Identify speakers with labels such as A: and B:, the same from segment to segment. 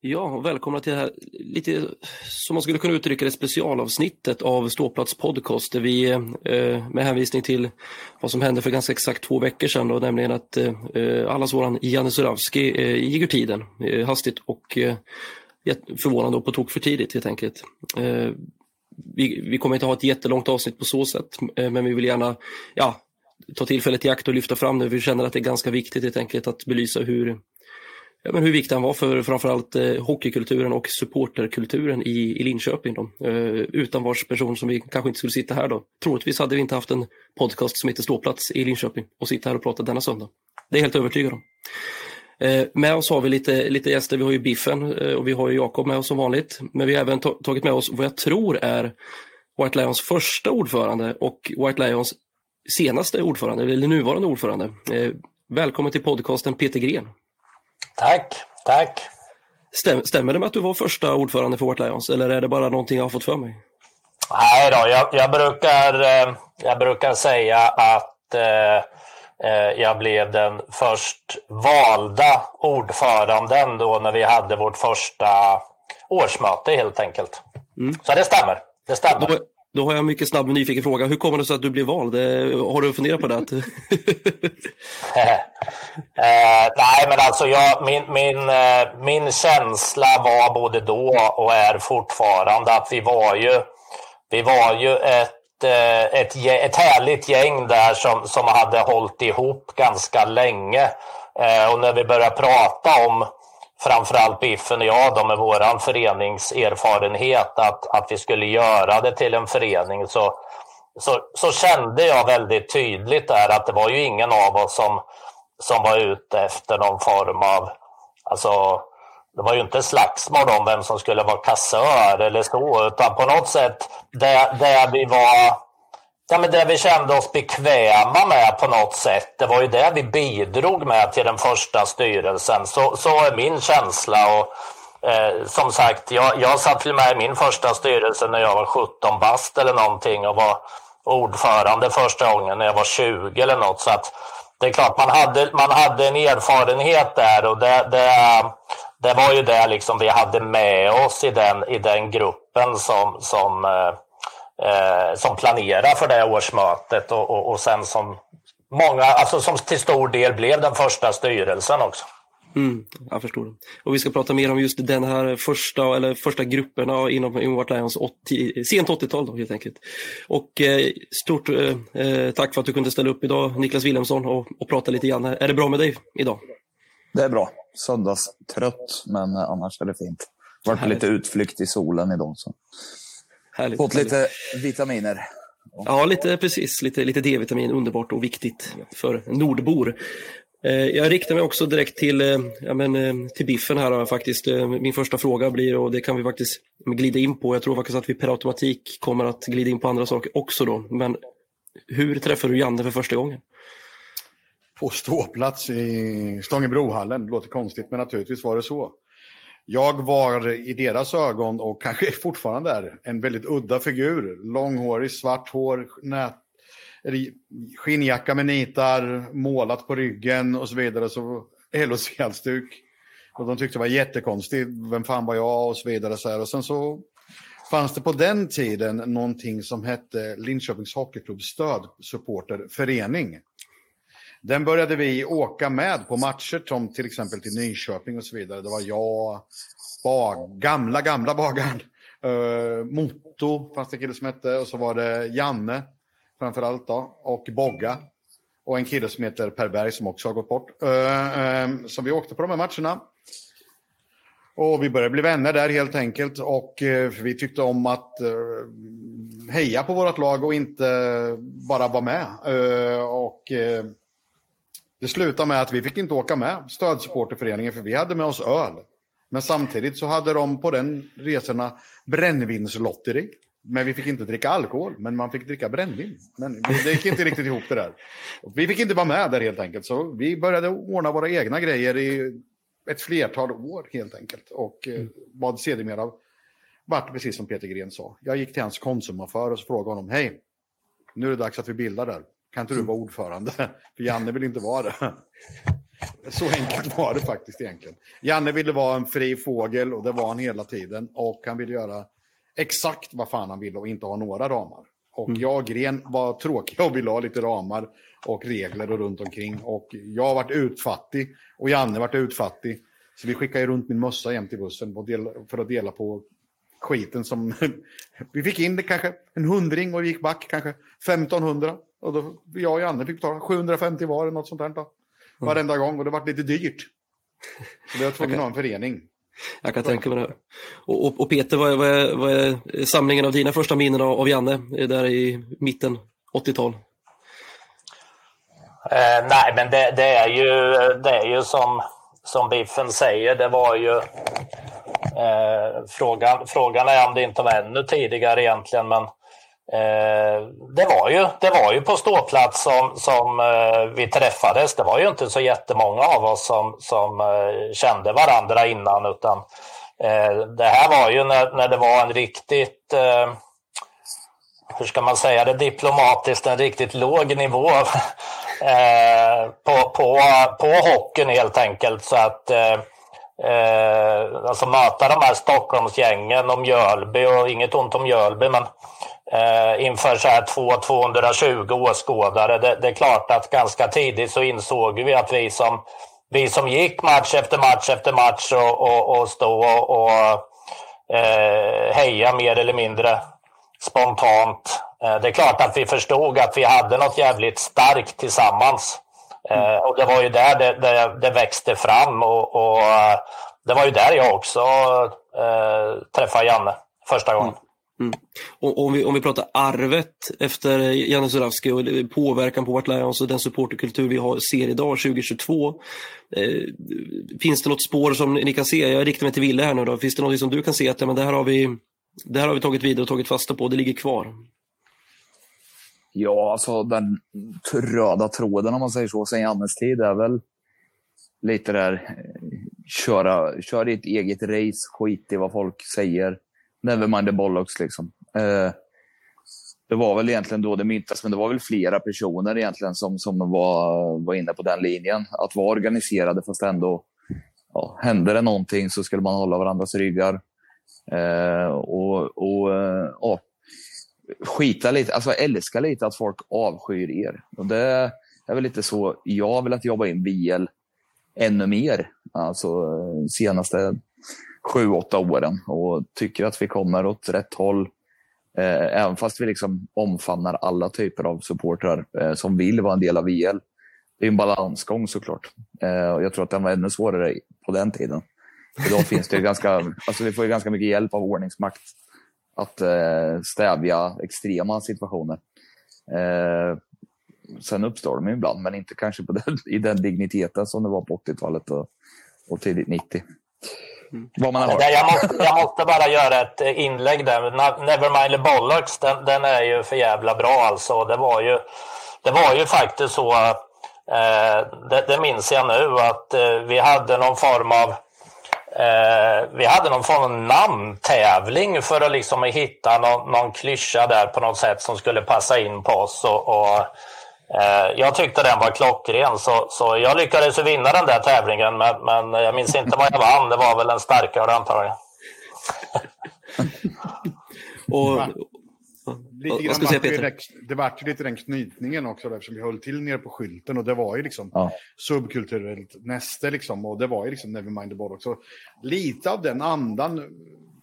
A: Ja, välkomna till det här lite som man skulle kunna uttrycka det specialavsnittet av Ståplats podcast där vi eh, med hänvisning till vad som hände för ganska exakt två veckor sedan, då, nämligen att eh, allas våran Janne Suravski eh, gick ur tiden eh, hastigt och eh, förvånande och på tok för tidigt helt enkelt. Eh, vi, vi kommer inte ha ett jättelångt avsnitt på så sätt, eh, men vi vill gärna ja, ta tillfället i akt och lyfta fram det. Vi känner att det är ganska viktigt helt enkelt att belysa hur ja, men hur viktig han var för framförallt eh, hockeykulturen och supporterkulturen i, i Linköping. Då. Eh, utan vars person som vi kanske inte skulle sitta här då. Troligtvis hade vi inte haft en podcast som heter Ståplats i Linköping och sitta här och prata denna söndag. Det är jag helt övertygad om. Eh, med oss har vi lite, lite gäster. Vi har ju Biffen eh, och vi har ju Jakob med oss som vanligt. Men vi har även tagit med oss vad jag tror är White Lions första ordförande och White Lions senaste ordförande, eller nuvarande ordförande. Eh, välkommen till podcasten Peter Gren.
B: Tack, tack.
A: Stäm, stämmer det med att du var första ordförande för White Lions eller är det bara någonting jag har fått för mig?
B: Nej då, jag, jag brukar, eh, jag brukar säga att eh, eh, jag blev den först valda ordföranden då när vi hade vårt första årsmöte helt enkelt. Mm. Så det stämmer. Det stämmer.
A: Då, då har jag en mycket snabb och nyfiken fråga. Hur kommer det sig att du blev vald? Eh, har du funderat på det?
B: eh, nej, men alltså jag, min, min, eh, min känsla var både då och är fortfarande att vi var ju, vi var ju ett, eh, ett, ett härligt gäng där som, som hade hållit ihop ganska länge. Eh, och när vi började prata om framförallt Biffen och jag då med våran föreningserfarenhet att, att vi skulle göra det till en förening så, så, så kände jag väldigt tydligt där att det var ju ingen av oss som, som var ute efter någon form av, alltså det var ju inte slagsmål om vem som skulle vara kassör eller så, utan på något sätt det, där vi var Ja, men det vi kände oss bekväma med på något sätt, det var ju det vi bidrog med till den första styrelsen. Så, så är min känsla. Och, eh, som sagt, jag, jag satt med i min första styrelse när jag var 17 bast eller någonting och var ordförande första gången när jag var 20 eller något. Så att det är klart, man hade, man hade en erfarenhet där och det, det, det var ju det liksom vi hade med oss i den, i den gruppen som, som eh, eh, som planerar för det årsmötet och, och, och sen som många, alltså som till stor del blev den första styrelsen också.
A: Mm, jag förstår. Det. Och vi ska prata mer om just den här första, eller första grupperna inom Inward Lions 80, sent 80-tal då, helt enkelt. Och eh, stort eh, eh, tack för att du kunde ställa upp idag, Niklas Wilhelmsson, och, och prata lite grann. Är det bra med dig idag?
C: Det är bra. Söndagstrött, men annars är det fint. Varit på lite utflykt i solen idag. Så. Härligt. Fått lite vitaminer.
A: Ja, lite precis. Lite, lite D-vitamin, underbart och viktigt för nordbor. Eh, jag riktar mig också direkt till, eh, ja, men, eh, till Biffen här faktiskt. Min första fråga blir, och det kan vi faktiskt glida in på, jag tror faktiskt att vi per automatik kommer att glida in på andra saker också då. Men hur träffade du Janne för första gången?
D: På ståplats i Stångebrohallen. Det låter konstigt, men naturligtvis var det så. Jag var i deras ögon, och kanske fortfarande är, en väldigt udda figur. Långhårig, svart hår, nät, skinnjacka med nitar, målat på ryggen och så vidare. Så LHC-halsduk. Och de tyckte det var jättekonstigt. Vem fan var jag? Och så vidare. Så här. Och sen så fanns det på den tiden någonting som hette Linköpings Hockeyklubb Stödsupporterförening. Den började vi åka med på matcher som till exempel till Nyköping och så vidare. Det var jag, bag, gamla, gamla bagaren. Uh, Motto fanns det en kille som hette och så var det Janne framförallt då och Bogga. Och en kille som heter Per Berg som också har gått bort. Uh, uh, så vi åkte på de här matcherna. Och vi började bli vänner där helt enkelt. Och uh, vi tyckte om att heja på vårt lag och inte bara vara med. och det slutade med att vi fick inte åka med stödsupporterföreningen för vi hade med oss öl. Men samtidigt så hade de på den resorna brännvinslotteri. Men vi fick inte dricka alkohol, men man fick dricka brännvin. Men det gick inte riktigt ihop det där. Vi fick inte vara med där helt enkelt. Så vi började ordna våra egna grejer i ett flertal år helt enkelt. Och eh, vad sedermera vart precis som Peter Gren sa. Jag gick till hans konsumaffär och frågade honom, hej, nu är det dags att vi bildar där. Kan inte du vara ordförande? För Janne vill inte vara det. Så enkelt var det faktiskt egentligen. Janne ville vara en fri fågel och det var han hela tiden. Och han ville göra exakt vad fan han ville och inte ha några ramar. Och mm. jag och Gren var tråkiga och ville ha lite ramar och regler och runt omkring. Och jag varit utfattig och Janne varit utfattig. Så vi skickade runt min mössa jämt i bussen för att dela på skiten som... vi fick in det kanske en hundring och vi gick back kanske 1500. Och då, jag och Janne fick betala 750 var eller något sånt där. Då. Mm. Varenda gång och det var lite dyrt. Så det var tvungen att ha en förening.
A: Jag kan tänka mig det. Och, och, och Peter, vad är, vad, är, vad är, samlingen av dina första minnen av, av Janne där i mitten 80-tal?
B: Eh, nej, men det, det, är ju, det är ju som, som Biffen säger, det var ju eh, frågan, frågan är om det inte var ännu tidigare egentligen, men Eh, det, var ju, det var ju på ståplats som, som eh, vi träffades. Det var ju inte så jättemånga av oss som, som eh, kände varandra innan. utan Det här var ju när, när det var en riktigt, hur ska man säga det diplomatiskt, en riktigt låg nivå eh, på, på, på hockeyn helt enkelt. Så att alltså möta de här Stockholmsgängen och Mjölby och inget ont om Mjölby men eh, inför så här 220 åskådare. Det, det, är klart att ganska tidigt så insåg vi att vi som, vi som gick match efter match efter match och, och, och stod och, och eh, heja mer eller mindre spontant. Eh, det är klart att vi förstod att vi hade något jävligt starkt tillsammans. Eh, och det var ju där det, det, det växte fram och, och, eh, det var ju där jag också eh, träffade Janne första gången. Mm.
A: Mm. Och om, vi, om vi pratar arvet efter Janne Zurawski och påverkan på vårt Lions och den supporterkultur vi har, ser idag 2022. Eh, finns det något spår som ni kan se? Jag riktar mig till Ville här nu då. Finns det något som du kan se att ja, men det, här har vi, det här har vi tagit vidare och tagit fasta på, det ligger kvar?
C: Ja, alltså den röda tråden om man säger så, sen Jannes tid är väl lite där, eh, köra, kör ditt eget race, skit i vad folk säger Nevermind the bollocks liksom. Eh, det var väl egentligen då det myntas, men det var väl flera personer egentligen som, som var, var inne på den linjen. Att vara organiserade fast ändå, ja, hände det någonting så skulle man hålla varandras ryggar. Eh, och och eh, ja, skita lite, alltså älska lite att folk avskyr er. Och det är väl lite så jag har velat jobba in VL ännu mer. Alltså eh, senaste sju, åtta åren och tycker att vi kommer åt rätt håll. Eh, även fast vi liksom omfamnar alla typer av supportrar eh, som vill vara en del av VL. Det är en balansgång såklart. Eh, och jag tror att den var ännu svårare på den tiden. Idag finns det ganska, alltså vi får ju ganska mycket hjälp av ordningsmakt att eh, stävja extrema situationer. Eh, sen uppstår de ibland, men inte kanske på den, i den digniteten som det var på 80-talet och, och tidigt 90.
B: Mm. Vad man har. Jag, måste, jag måste bara göra ett eh, inlägg där. Nevermind the Bollocks, den, den, är ju för jävla bra alltså. Det var ju, det var ju faktiskt så, eh, det, det, minns jag nu, att eh, vi hade någon form av eh, vi hade någon form av namntävling för att liksom hitta någon, någon klyscha där på något sätt som skulle passa in på oss. Och, och jag tyckte den var klockren, så, så jag lyckades vinna den där tävlingen, men, men jag minns inte vad jag vann. Det var väl en starkare antagligen.
D: och, lite grann säga, Peter? det var lite den knytningen också, eftersom vi höll till nere på skylten och det var ju liksom ja. subkulturellt näste liksom och det var ju liksom Nevermind the Bollocks. Så lite av den andan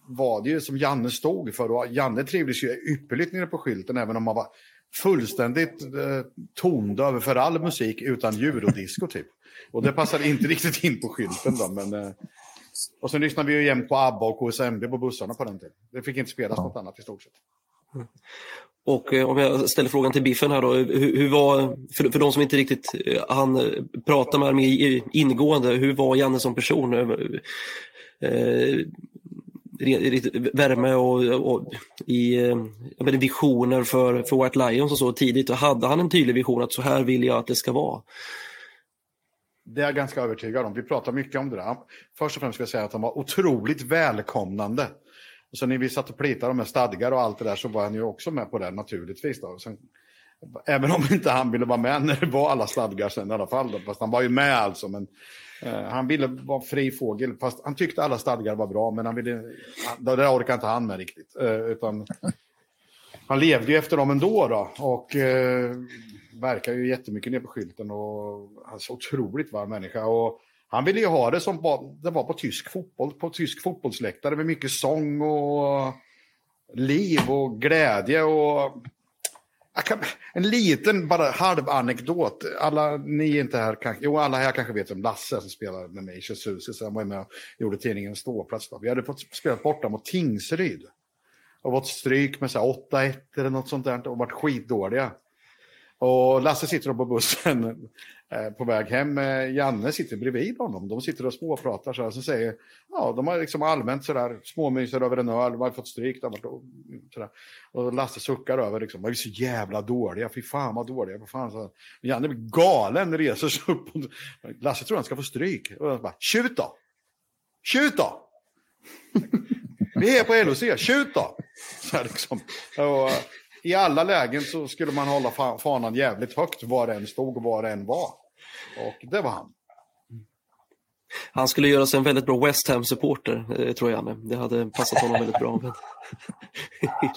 D: var det ju som Janne stod för och Janne trivdes ju ypperligt nere på skylten även om han var fullständigt eh, tondöv för all musik utan djur och disco typ. Och det passade inte riktigt in på skylten då, men... Eh, och sen lyssnade vi ju jämt på ABBA och KSMB på bussarna på den tiden. Det fick inte spelas ja. något annat i stort sett.
A: Och eh, om jag ställer frågan till Biffen här då, hur, hur var, för, för de som inte riktigt eh, han eh, prata med mer ingående, hur var Janne som person? Eh, värme och, och i eh, menar, visioner för, för White Lions och så tidigt. Och hade han en tydlig vision att så här vill jag att det ska vara?
D: Det är jag ganska övertygad om. Vi pratar mycket om det där. Först och främst ska jag säga att han var otroligt välkomnande. Och sen när vi satt och plitade med stadgar och allt det där så var han ju också med på det naturligtvis. Då. Sen Även om inte han ville vara med när det var alla stadgar sen i alla fall. Fast han var ju med alltså. Men, Eh, han ville vara fri fågel. Fast han tyckte alla stadgar var bra. Men han ville, det där orkade inte han med riktigt. Eh, utan, han levde ju efter dem ändå. Då, och eh, verkar ju jättemycket ner på skylten. Och han är så otroligt varm människa. Och, han ville ju ha det som det var på tysk fotboll, på tysk fotbollsläktare med mycket sång och liv och glädje och kan, en liten bara halv anekdot. Alla ni inte här kanske, jo alla här kanske vet om Lasse som spelade med mig i Jesus. Han var med och gjorde tidningen Ståplats. Vi hade fått spela borta mot Tingsryd. Och fått stryk med 8-1 eller något sånt där och varit skitdåliga. Och Lasse sitter på bussen eh, på väg hem. Eh, Janne sitter bredvid honom. De sitter och småpratar så här. Så säger, ja, de har liksom allmänt sådär småmyser över en öl. De har fått stryk. Där. Och Lasse suckar över liksom. De är så jävla dåliga. Fy fan vad dåliga. Vad fan, så Janne blir galen, reser sig upp. Och, Lasse tror han ska få stryk. Och han bara, tjut då! Tjut då! Vi är på LOC, tjut då! Så här, liksom. och, eh, i alla lägen så skulle man hålla fanan jävligt högt var det än stod och var det än var. Och det var han.
A: Han skulle göra sig en väldigt bra West Ham-supporter, eh, tror jag. Med. Det hade passat honom väldigt bra.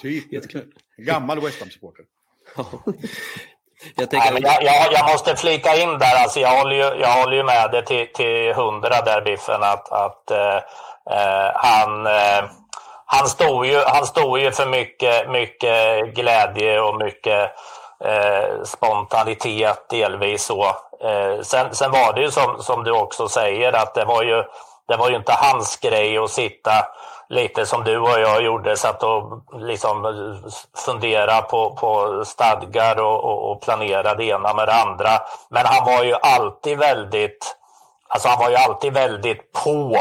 D: typ. Gammal West Ham-supporter.
B: Jag, tänker... jag, jag, jag, måste flika in där, alltså jag, håller ju, jag håller ju med dig till, till hundra där Biffen, att, att eh, eh han, eh, han stod ju, han stod ju för mycket, mycket glädje och mycket eh, spontanitet delvis. Så. Eh, sen, sen var det ju som, som du också säger att det var ju, det var ju inte hans grej att sitta lite som du och jag gjorde, satt och liksom fundera på, på stadgar och, och, och planera det ena med det andra. Men han var ju alltid väldigt, alltså han var ju alltid väldigt på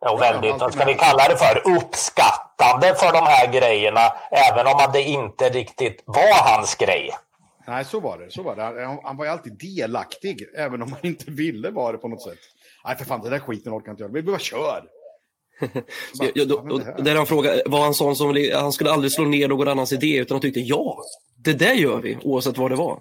B: och väldigt, vad ska vi kalla det för, uppskattande för de här grejerna, även om det inte riktigt var hans grej.
D: Nej, så var det. Så var det. Han, var ju alltid delaktig, även om han inte ville vara det på något sätt. Nej, för fan, den där skiten orkar inte göra. Vi bara kör!
A: Bara, ja, då, och där han frågade, var han sån som han skulle aldrig slå ner någon annans idé, utan han tyckte ja, det där gör vi, oavsett vad det var.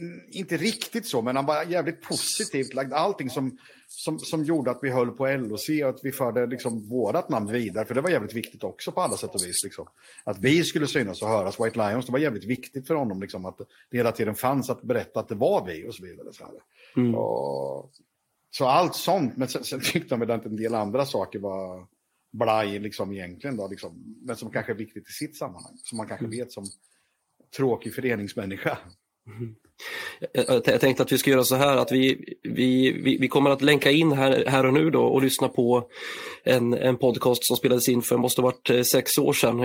D: Mm, inte riktigt så, men han var jävligt positivt lagd. Allting som som, som gjorde att vi höll på LOC och att vi förde liksom vårat namn vidare. För det var jävligt viktigt också på alla sätt och vis. Liksom. Att vi skulle synas och höras. White Lions, det var jävligt viktigt för honom liksom, att det hela tiden fanns att berätta att det var vi och så vidare. Så, mm. och, så allt sånt, men sen, sen tyckte han väl att en del andra saker var blaj liksom egentligen då, liksom, men som kanske är viktigt i sitt sammanhang. Som man kanske mm. vet som tråkig föreningsmänniska. Mm-hmm.
A: Jag tänkte att vi ska göra så här att vi, vi, vi, kommer att länka in här, här och nu då och lyssna på en, en podcast som spelades in för, måste ha varit eh, sex år sedan,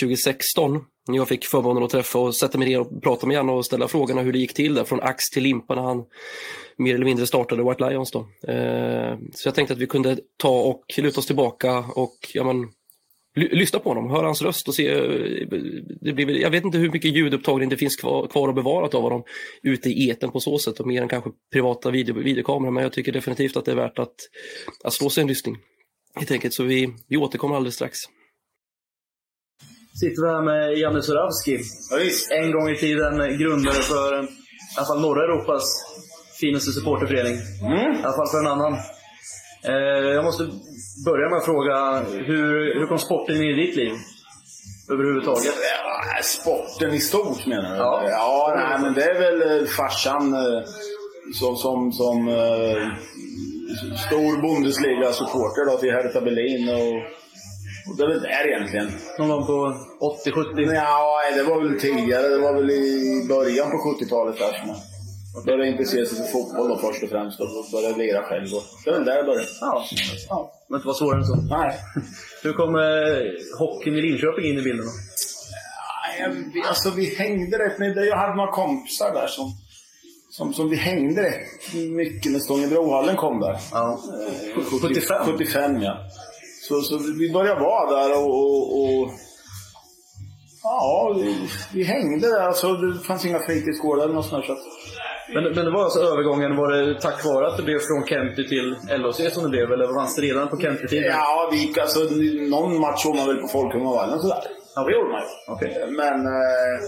A: 2016. Jag fick förmånen att träffa och sätta mig ner och prata med honom och ställa frågorna hur det gick till där från ax till limpa när han mer eller mindre startade White Lions. Då. Eh, så jag tänkte att vi kunde ta och luta oss tillbaka och ja, men, lyssna på honom, höra hans röst och se. Det blir, jag vet inte hur mycket ljudupptagning det finns kvar, kvar och bevarat av honom ute i eten på så sätt och mer än kanske privata video, videokameror. Men jag tycker definitivt att det är värt att, att slå sig en lyssning. Helt enkelt, så vi, vi återkommer alldeles strax.
E: Sitter vi här med Janne Suravski. en gång i tiden grundare för i alla fall norra Europas finaste supporterförening. Mm. I alla fall för en annan. Eh, jag måste börja med att fråga, hur, hur kom sporten in i ditt liv? Överhuvudtaget?
F: Ja, sporten i stort menar du? Ja, ja nej, men det är väl eh, farsan eh, som, som, som stor Bundesliga-supporter till Hertha Berlin. Och, och det är väl där egentligen.
E: Någon gång på 80-70?
F: Ja, det var väl tidigare. Det var väl i början på 70-talet. Där, och började intressera sig för fotboll då först och främst och började lira själv. Och det var där jag började.
E: Ja, ja. Men inte var svårare än så.
F: Nej.
E: Hur kom eh, hockeyn i Linköping in i bilden då?
F: Ja, vi, alltså vi hängde rätt med Jag hade några kompisar där som, som, som vi hängde rätt mycket när Stångebrohallen kom där.
E: Ja.
F: Eh, 75? 75 ja. Så, så vi började vara där och, och, och Ja, vi, vi, hängde där. Alltså, det fanns inga fritidsgårdar eller något sånt. Så
E: men, men det var alltså övergången, var det tack vare att det blev från Kempty till LHC som det blev? Eller fanns det redan på Kempty-tiden?
F: Ja, vi gick, alltså, någon match såg man väl på Folkungavallen sådär. Ja, det gjorde man ju.
E: Okay.
F: Men eh,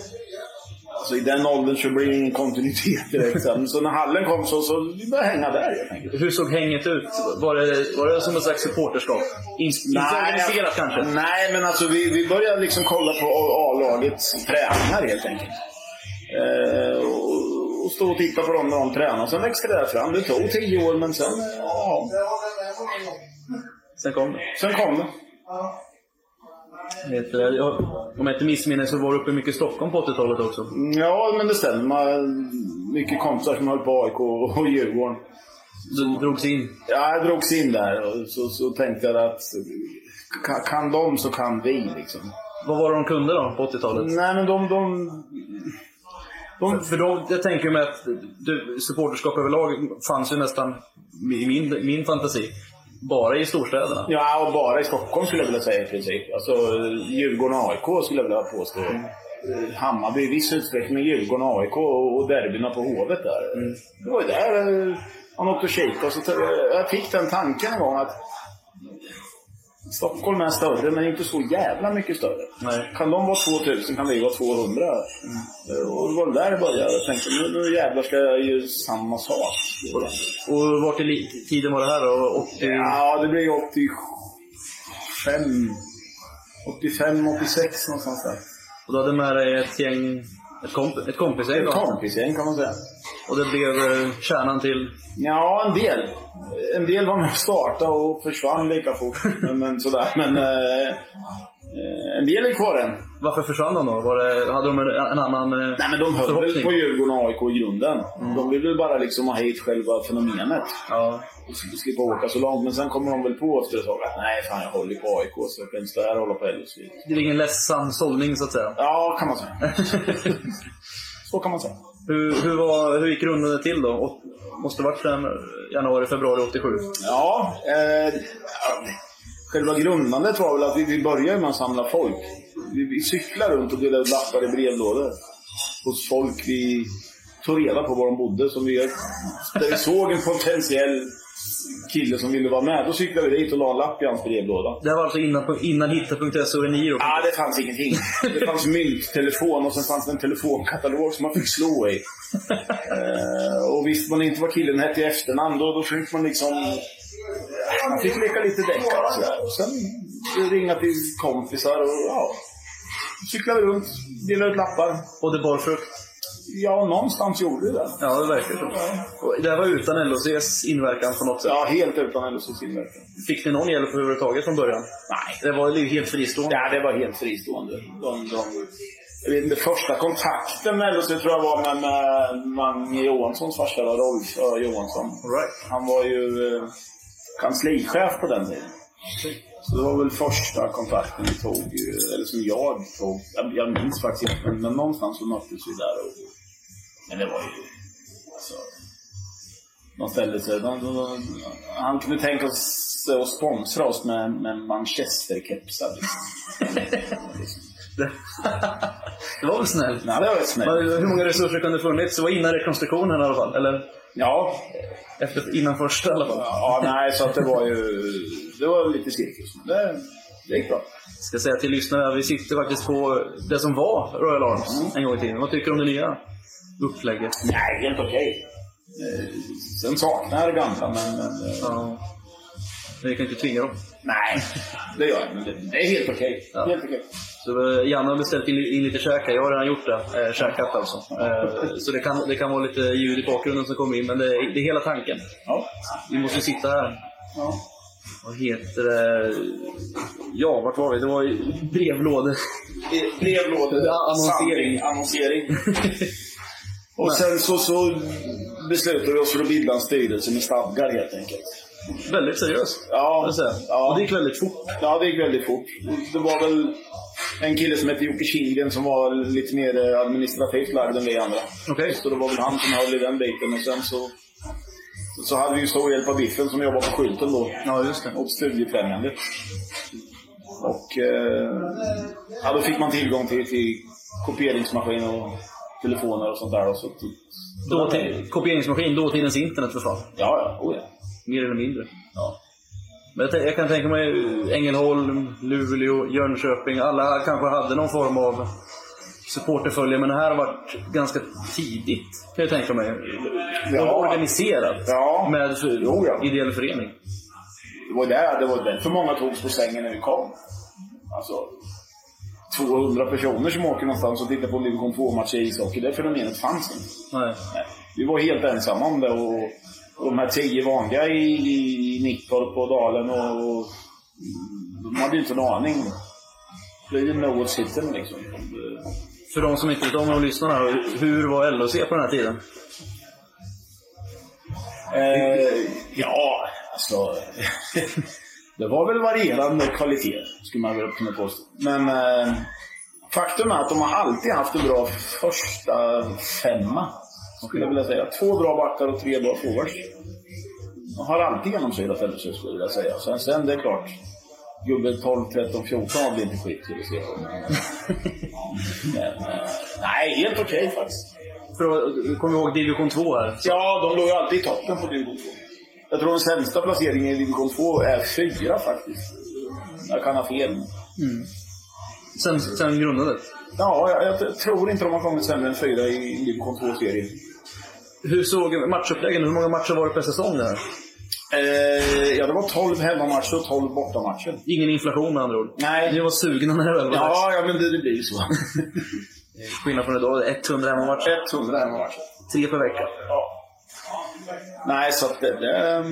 F: Alltså, I den åldern så blir det ingen kontinuitet direkt. sen. Så när hallen kom så, så vi började hänga där helt enkelt.
E: Hur såg hänget ut? Var det, var det som ett slags supporterskap? Ins- Inte organiserat kanske?
F: Nej, men alltså vi, vi började liksom kolla på A-lagets träningar helt enkelt. Och, stå och titta på dem när de tränar. Sen växte det där fram. Det tog tio år, men sen, eh, ja,
E: Sen kom det.
F: sen kom det.
E: Jag, om jag inte missminner så var du uppe mycket i Stockholm på 80-talet också.
F: Ja, men det stämmer. Mycket kompisar som höll på AIK och, och Djurgården.
E: Du drogs in.
F: Ja, jag drogs in där och så, så tänkte jag att kan, kan de så kan vi liksom.
E: Vad var det de kunde då på 80-talet?
F: Nej, men de... de, de
E: För då, jag tänker mig att du, supporterskap överlag fanns ju nästan, i min, min fantasi, bara i storstäderna.
F: ja, och bara i Stockholm skulle jag vilja säga i princip. Alltså Djurgården och AIK skulle jag vilja påstå. Eh, Hammarby i viss utsträckning, men Djurgården och AIK och derbyna på Hovet där. Det var ju där man åkte och kikade. och Så jag fick den tanken en gång att Stockholm är större, men inte så jävla mycket större.
E: Nej.
F: Kan de vara 2000 kan vi vara 200. Eh, Och det var där det började. Jag tänkte nu, nu jävlar ska jag göra samma sak.
E: Och vart i tiden var det här då? 80...
F: Ja, det blir 85, 85, 86 någonstans där.
E: Och du hade med dig ett gäng, ett, komp, ett kompisgäng
F: Ett
E: då?
F: kompisgäng kan man säga.
E: Och det blev eh, kärnan till...
F: Ja, en del. En del var med och startade och försvann lika fort. men, sådär. Men eh, eh, en del är kvar än.
E: Varför försvann de då? Var det, hade de en, en annan eh,
F: Nej, men de höll väl på Djurgården och AIK i grunden. De vill väl bara liksom ha hit själva fenomenet.
E: Ja.
F: Och sl- slippa åka så långt. Men sen kommer de väl på efter ett tag att nej, fan jag håller på AIK så jag kan inte stå här och hålla på LSV.
E: Det är ingen ledsam sållning så att säga.
F: Ja, kan man säga. så kan man säga.
E: Hur, hur, var, hur gick rundan till då? Och, måste varit sen januari, februari 87?
F: Ja, eh, själva grundandet var väl att vi, vi började med att samla folk. Vi, vi cyklade runt och delade ut lappar i brevlådor hos folk vi tog reda på var de bodde. Som vi, där vi såg en potentiell kille som ville vara med. Då cyklade vi dit och la en lapp i hans brevlåda.
E: Det här var alltså innan, innan hitta.se och Eniro?
F: Ja, det fanns ingenting. Det fanns mynttelefon och sen fanns det en telefonkatalog som man fick slå i. Eh, och visste man inte vad killen hette i efternamn, då, då fick man liksom... Man fick leka lite deckare och sådär. Och sen ringa till kompisar och ja... Cyklade runt, delade ut lappar.
E: Och det bar frukt?
F: Ja, någonstans gjorde det.
E: Ja, det verkar så. Det här var utan LHCs inverkan på något sätt?
F: Ja, helt utan LHCs inverkan.
E: Fick ni någon hjälp överhuvudtaget från början?
F: Nej.
E: Det var ju helt fristående?
F: Ja, det var helt fristående. De, de, jag vet inte, första kontakten med LHC tror jag var med, med Mange Johanssons farsa, Rolf Ö. Johansson.
E: All right.
F: Han var ju eh, kanslichef på den tiden. Så det var väl första kontakten vi tog, eller som jag tog. Jag, jag minns faktiskt inte, men, men någonstans så möttes vi där. Och, men det var ju... Alltså, de ställde sig... De, de, de, han kunde tänka sig att sponsra oss med, med Manchester-kepsar. Liksom.
E: Det, var väl snällt?
F: Nej, det var snällt.
E: Men Hur många resurser kan det funnits? Det var innan rekonstruktionen i alla fall? Eller
F: Ja,
E: efter, innan första i alla fall?
F: ja, nej, så att det var ju... Det var lite. Men det, det gick bra.
E: Ska säga till lyssnarna, vi sitter faktiskt på det som var Royal Arms en gång i tiden. Vad tycker du om det nya upplägget?
F: Nej, helt okej. Eh, Sen saknar jag det gamla, men... men eh,
E: Ja. Men vi kan inte tvinga dem.
F: Nej, det gör jag. Men det, är helt okej.
E: Ja.
F: Helt okej.
E: Så eh, Janne har beställt in, in lite käk. Jag har redan gjort det. Eh, käkat alltså. Eh, så det kan, det kan vara lite ljud i bakgrunden som kommer in, men det, är- det är hela tanken.
F: Ja.
E: Vi måste sitta här.
F: ja.
E: Vad heter det? Ja, vart var vi? Det var ju brevlådor.
F: Brevlådor.
E: Ja, annonsering.
F: Samling, Annonsering. Och sen så, så beslutade vi oss för att bilda en styrelse med stadgar helt enkelt.
E: Väldigt seriöst.
F: Ja, ja.
E: Och det gick väldigt fort.
F: Ja, det gick väldigt fort. Det var väl en kille som hette Jocke Kindgren som var lite mer administrativt lagd än vi andra.
E: Okej.
F: Så det var väl han som höll i den biten. Och sen så, så hade vi ju stor hjälp av Biffen som jobbade på skylten då.
E: Ja, just det.
F: Och Studiefrämjandet. Och eh, ja, då fick man tillgång till, till kopieringsmaskin och telefoner och sånt där. Och så,
E: Då till, kopieringsmaskin, dåtidens internet för fan.
F: Ja, ja. Oh, ja.
E: Mer eller mindre.
F: ja.
E: Men jag, jag kan tänka mig Ängelholm, Luleå, Jönköping. Alla kanske hade någon form av supporterfölje, men det här har varit ganska tidigt, kan jag tänka mig.
F: Ja.
E: Organiserat.
F: Ja.
E: Med
F: Jo, ja.
E: ideell förening.
F: Det var där, det var därför många togs på sängen när vi kom. Alltså, 200 personer som åker någonstans och tittar på en division 2-match i ishockey, det fenomenet fanns inte.
E: Nej.
F: Nej. Vi var helt ensamma om det och, och de här tio vanliga i, i Nittorp och Dalen och, och de hade ju inte en aning. Det är ju no sitten liksom.
E: För de som inte vet om och lyssnar här, hur var LHC på den här tiden?
F: Eh, ja, alltså. det var väl varierande kvalitet, skulle man väl kunna påstå. Men eh, faktum är att de har alltid haft en bra första femma. Skulle jag vilja säga. Två bra backar och tre bra forwards. De har alltid genomsyrat LHC, skulle jag vilja säga. Sen, sen det är klart. Gubbe 12, 13, 14 har blivit skit till att se på. Men, men, eh, nej, helt okej faktiskt.
E: För att, kommer ihåg division 2 här?
F: Ja, de låg ju alltid i toppen på division 2. Jag tror den sämsta placeringen i division 2 är fyra faktiskt. Jag kan ha fel.
E: Sen, sen grundandet.
F: Ja, jag, jag tror inte de har kommit sämre än fyra i division 2-serien.
E: Hur såg matchuppläggen Hur många matcher var det per säsong det här?
F: Eh, ja, det var 12 hemmamatcher och 12 bortamatcher.
E: Ingen inflation med andra ord.
F: Nej.
E: Ni var sugna när det väl var.
F: Ja, ja men det, det blir ju så.
E: Skillnad från idag, 100 hemmamatcher.
F: 100 hemmamatcher.
E: Tre per vecka.
F: Ja. Nej, så att det... Det,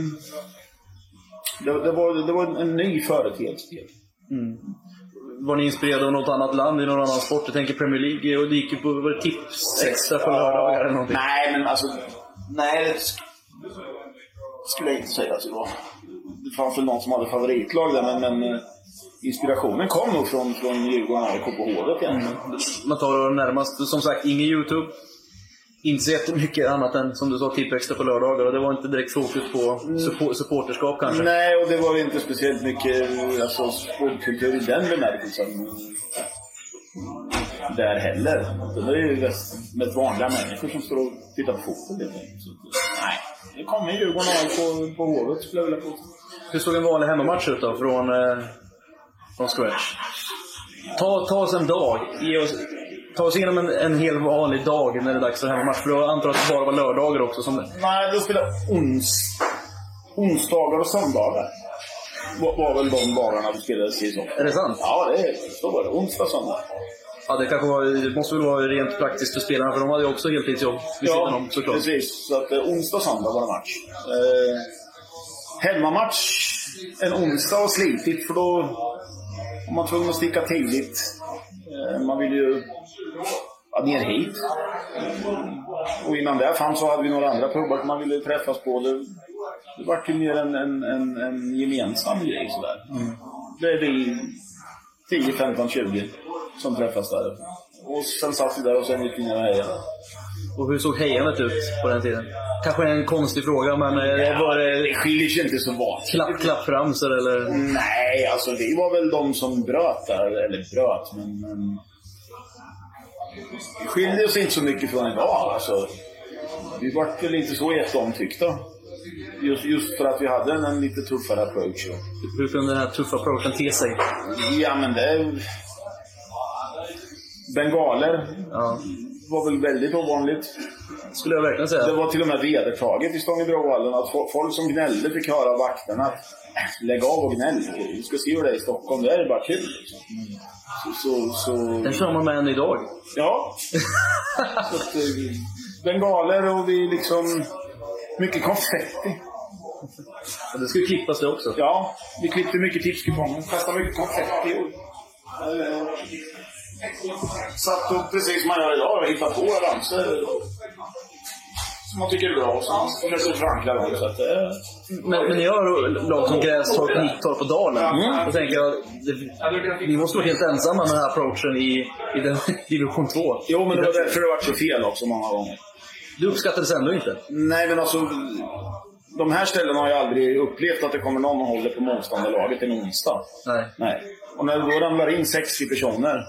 F: det, det, var, det var en, en ny företeelse.
E: Var ni inspirerade av något annat land i någon annan sport? Jag tänker Premier League och det gick ju på var det tips extra på lördagar eller någonting.
F: Nej, men alltså... Nej, det sk- skulle jag inte säga att det var. Det fanns väl någon som hade favoritlag där, men, men eh, inspirationen kom nog från, från Djurgården på Hovet egentligen.
E: Man tar det närmast, som sagt, ingen YouTube. Inte så jättemycket annat än, som du sa, tipp extra på lördagar. Och det var inte direkt fokus på support, supporterskap kanske.
F: Nej, och det var inte speciellt mycket alltså, sportkultur i den bemärkelsen. Där heller. Det är ju mest, vanliga människor som står och tittar på fotboll helt Nej, det kommer Djurgården AIK på, på Hovet skulle jag vilja påstå.
E: Hur såg en vanlig hemmamatch ut då, från, eh, från scratch? Ta, ta oss en dag. Ge oss, ta oss igenom en, en hel vanlig dag när det är dags för hemmamatch. För jag antar att det bara var lördagar också. Som,
F: Nej, då spelade ons, onsdagar och söndagar. Var, var väl de dagarna vi spelade säsong.
E: är det sant?
F: Ja, det är, så var det. Onsdag, söndag.
E: Ja, det kanske var, det måste väl vara rent praktiskt för spelarna, för de hade ju också heltidsjobb vid sidan om såklart.
F: precis. Så att eh, onsdag, söndag var det match. Eh, hemmamatch en onsdag var slitigt för då var man tvungen att sticka tidigt. Eh, man ville ju ner hit. Och innan det fanns så hade vi några andra pubbar som man ville träffas på. Det, det var ju mer en, en, en, en gemensam grej sådär. Det är vi 10, 15, 20 som träffas där. Och sen satt vi där och sen gick vi ner och hejade.
E: Och hur såg hejandet ut på den tiden? Kanske en konstig fråga, men eh, var
F: Det
E: det
F: skiljer sig inte så vanligt.
E: klapp, klappframsor eller?
F: Nej, alltså vi var väl de som bröt där. Eller bröt, men... men... Vi skiljer oss inte så mycket från idag. Alltså, vi vart väl inte så jätteomtyckta. Just, just för att vi hade en, en lite tuffare approach.
E: Hur kunde den här tuffa approachen te sig?
F: Ja, men det... Bengaler
E: Ja,
F: var väl väldigt ovanligt.
E: skulle jag verkligen säga.
F: Det var till och med vedertaget i Stångebrovallen att fo- folk som gnällde fick höra av vakterna att "Äh, lägg av och gnäll. Du ska se hur det är i Stockholm. Det är bara kul. Liksom. Så, så, så,
E: Den kör man med än idag.
F: Ja. så att, eh, bengaler och vi liksom... Mycket konfetti.
E: Och det skulle klippas det också.
F: Ja, vi klippte mycket tipskuponger. Kastade mycket konfetti. Och, satt och precis som man gör idag och hittade på ramsor. Som man tycker är bra. Och så försökte förankra dem. Så att, eh,
E: Men, men ni har lag som Grästorp, Nittorp och Dalen.
F: Mm.
E: Då tänker jag, det, ni måste vara helt ensamma med den här approachen i, i den, division 2.
F: jo, men det var därför det var så fel också många gånger.
E: Det uppskattades ändå inte.
F: Nej, men alltså... De här ställena har jag aldrig upplevt att det kommer någon och håller på motståndarlaget en onsdag.
E: Nej.
F: Nej. Och när det då ramlar in 60 personer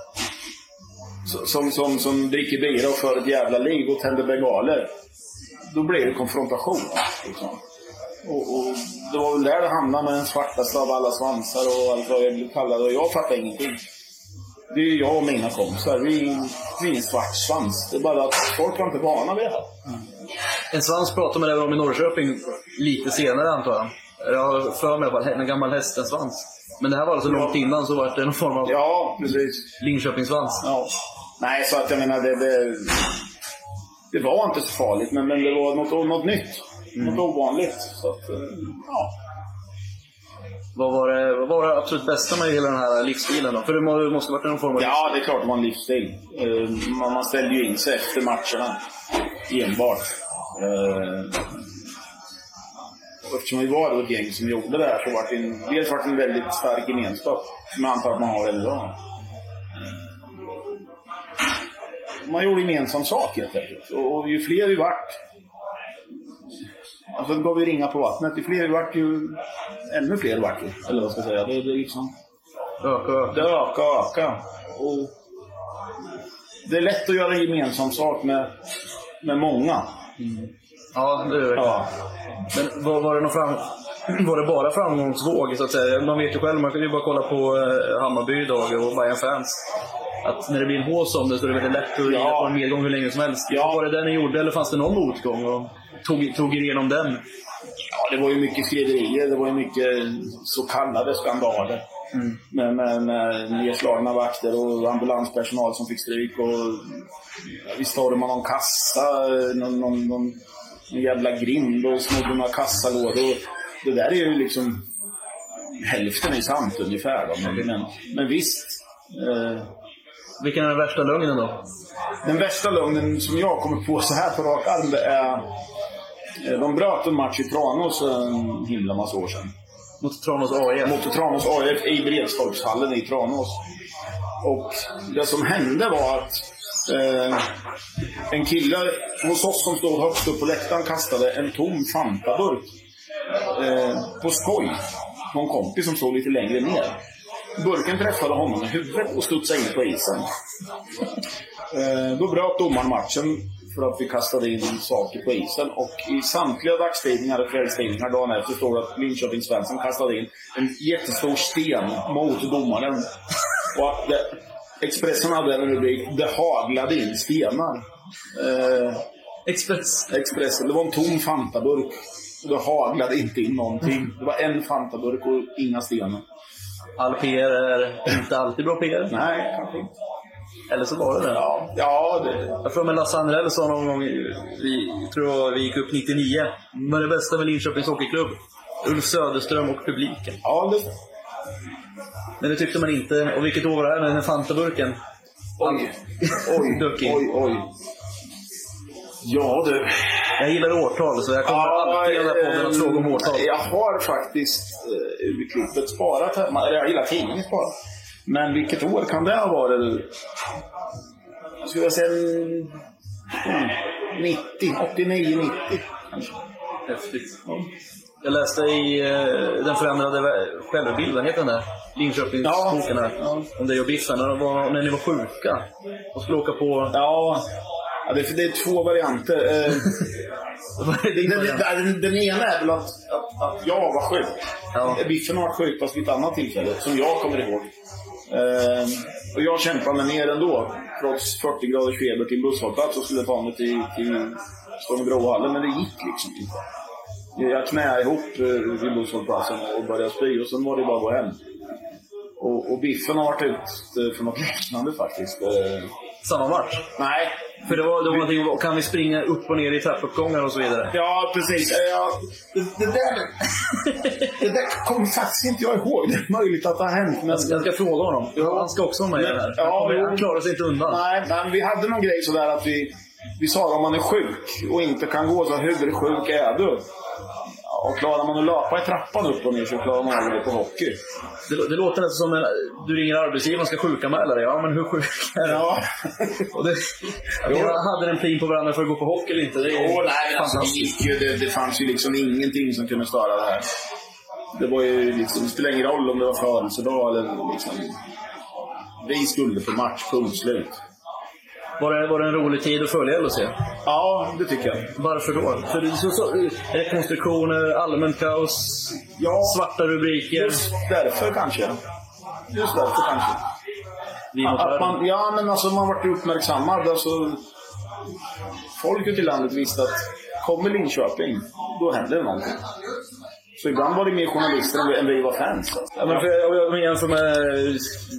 F: som, som, som dricker bira och för ett jävla liv och tänder bengaler. Då blir det konfrontation. Liksom. Och, och det var väl där det hamnade med den svartaste av alla svansar och allt vad jag blev kallad. Och jag fattade ingenting. Det är jag och mina kompisar. Vi, vi är en svart svans. Det är bara att folk var inte vana vid det här.
E: En svans pratar man även om i Norrköping lite senare antar jag. Jag har för mig fall en gammal hästensvans. Men det här var alltså långt innan så var det någon form av
F: Ja, precis.
E: Linköpingssvans.
F: Ja. Nej, så att jag menar, det, det, det var inte så farligt, men, men det var något, något nytt. Något ovanligt. Så att, eh, ja.
E: Vad var, det, vad var det absolut bästa med hela den här livsstilen då? För det må- det måste ha varit någon form av...
F: ja, det är klart det var en livsstil. Eh, Man, man ställde ju in sig efter matcherna. Enbart. Eh, och eftersom vi var ett gäng som gjorde det här så var det en, dels var det en väldigt stark gemenskap. Som jag antar att man har än idag. Man gjorde gemensam sak helt enkelt. Och, och ju fler vi vart, alltså det gav ju ringa på vattnet. Ju fler vi vart, ju ännu fler vart vi. Eller vad ska jag säga. Det, det liksom...
E: Öka, öka.
F: Det ökar och ökar. Och det är lätt att göra gemensam sak med, med många.
E: Ja, det är det.
F: Ja.
E: Men var, var, det någon fram... var det bara framgångsvåg så att säga? Man vet ju själv, man kan ju bara kolla på eh, Hammarby idag och Bayern fans Att när det blir en hås om det så är det väldigt lätt att
F: Ja.
E: på en medgång hur länge som helst.
F: Ja.
E: Var det det ni gjorde eller fanns det någon motgång? Och tog, tog er igenom den?
F: Ja, det var ju mycket skriverier. Det var ju mycket så kallade skandaler. Med, med, med nedslagna vakter och ambulanspersonal som fick stryk. Och, ja, vi stormade någon kassa, någon, någon, någon, jävla grind och snodde några kassalådor. Det där är ju liksom... Hälften är sant ungefär. Då. Men, men, men visst. Eh,
E: Vilken är den värsta lögnen då?
F: Den värsta lögnen som jag kommer på så här på rak arm, det är... eh, De bröt en match i Tranås en himla massa år sedan.
E: Mot Tranås AIF?
F: Mot Tranås AIF i Bredstorpshallen i Tranås. Och det som hände var att eh, en kille hos oss som stod högst upp på läktaren kastade en tom Fanta-burk eh, på skoj en kompis som stod lite längre ner. Burken träffade honom i huvudet och studsade in på isen. Eh, då bröt domaren matchen för att vi kastade in saker på isen. Och i samtliga dagstidningar och kvällstidningar dagen efter står det att Linköping Svensson kastade in en jättestor sten mot domaren. Och det, Expressen hade en rubrik Det haglade in stenar. Eh,
E: Express?
F: Expressen, det var en tom Fanta-burk. Det haglade inte in någonting. Det var en Fanta-burk och inga stenar.
E: All PR är inte alltid bra PR.
F: Nej, kanske inte.
E: Eller så var det det.
F: Ja, ja det,
E: Jag tror med Lasse Andrell sa någon gång, vi tror vi gick upp 99, men det bästa med Linköpings Hockeyklubb, Ulf Söderström och publiken.
F: ja, det,
E: Men det tyckte man inte. Och vilket år var det här med den här Fanta-burken?
F: Oj, oj, oj, oj. Ja du.
E: Jag gillar årtal, så jag kommer alltid i den här podden att fråga om årtal.
F: Jag har faktiskt eh, urklippet sparat hemma. Eller jag gillar tidningen sparat. Men vilket år kan det ha varit? Jag skulle säga mm, 90, 89, 90 kanske.
E: Häftigt. Jag läste i eh, den förändrade självbilden, heter den där? Linköpingsboken här.
F: Ja.
E: Om dig och Biffen, när, var, när ni var sjuka. Och skulle åka på...
F: Ja, ja det, är- det är två varianter. Eh, Den, den, den ena är väl att, att, att jag var sjuk.
E: Ja.
F: Biffen har varit sjuk fast vid ett annat tillfälle, som jag kommer ihåg. Ehm, och jag kämpade mig ner ändå, trots 40 graders feber till busshållplats och skulle ta mig till, till Stångebrohallen, men det gick liksom inte. Jag knäade ihop eh, vid busshållplatsen och började spy och sen var det bara att gå hem. Och, och Biffen har varit ute för något liknande faktiskt. Eh,
E: Samma match?
F: nej,
E: För det var, det var någonting om, kan vi springa upp och ner i trappuppgångar och så vidare?
F: Ja, precis. Eh, Ja, det, det, där, det där kommer faktiskt inte jag ihåg. Det är möjligt att det har hänt. Men...
E: Jag ska, jag ska fråga honom.
F: Ja.
E: Han ska också vara med i det här.
F: Ja,
E: Han, han klarar sig inte undan.
F: Nej, men vi hade någon grej sådär att vi, vi sa om man är sjuk och inte kan gå så hur sjuk är du? Och klarar man att löpa i trappan upp och ner så klarar man att gå på hockey.
E: Det, det låter nästan som en, du ringer arbetsgivaren och ska sjukanmäla dig. Ja, men hur sjuk är du?
F: Ja.
E: Och det, jag hade en plin på varandra för att gå på hockey eller inte, det är
F: Åh, nej, men alltså, det,
E: fantastiskt.
F: gick ju, det, det fanns ju liksom ingenting som kunde störa det här. Det var ju liksom, det spelade ingen roll om det var födelsedag eller liksom... Vi skulle på match, punkt slut.
E: Var det, var det en rolig tid att följa LHC?
F: Ja, det tycker jag.
E: Varför då? För det så, så, rekonstruktioner, allmänt kaos,
F: Ja,
E: svarta rubriker.
F: just därför kanske. Just därför kanske.
E: Vi
F: Att
E: världen.
F: man, ja, men alltså man vart uppmärksammad. Alltså, folk ute i landet visste att kommer Linköping, då händer det någonting. Så ibland var det mer journalister än vi- var fans.
E: Ja, men för, om jag jämför med,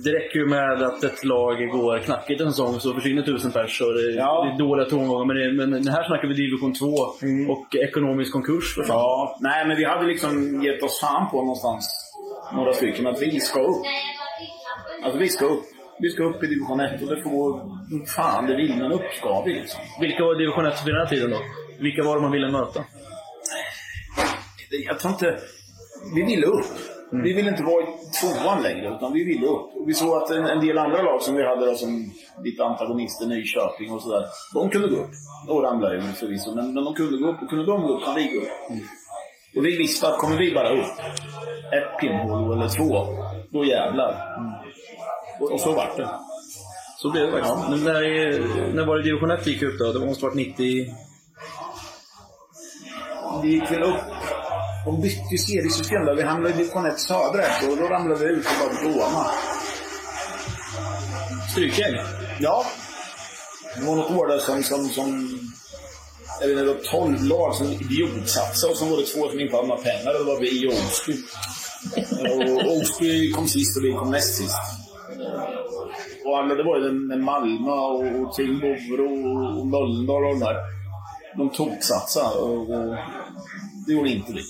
E: det räcker ju med att ett lag går knackigt en säsong så försvinner tusen pers och det,
F: Ja.
E: det är dåliga tongångar. Men, det, men här snackar vi division 2 och ekonomisk konkurs. Fan.
F: Ja, nej men vi hade liksom gett oss fan på någonstans, några stycken, att vi ska upp. Alltså vi ska upp. Vi ska upp i division 1 och det får fan det vill, men upp ska vi liksom.
E: Vilka var division 1 vid den här tiden då? Vilka var det man ville möta?
F: Det- Jag tror inte... Vi ville upp. Vi ville inte vara i tvåan längre, utan vi ville upp. Vi såg att en, en del andra lag som vi hade då, som lite antagonister, Nyköping och sådär, de kunde gå upp. Och ramlade ju förvisso, men, men de kunde gå upp. Och kunde de gå upp kan vi gå upp. Och vi visste att kommer vi bara upp ett pinnhål eller två, då jävlar. Och, och så vart det.
E: Så blev det faktiskt. Men när, när var det division 1 gick upp då? Det måste varit 90...
F: Vi gick väl upp och bytte ju seriesystem där. Vi hamnade i division 1 södra och då ramlade vi ut och var till Roma.
E: Strykgäng?
F: Ja. Det var något år där som, som, som jag vet inte, det var 12 lag som idiotsatsade och så var det två som inte hade några pengar och det var vi och Osby. Och Osby kom sist och vi kom näst sist. Och alla, det var ju den- Malmö och Timbro och Mölndal och de där. De toksatsade och, och det gjorde inte vi.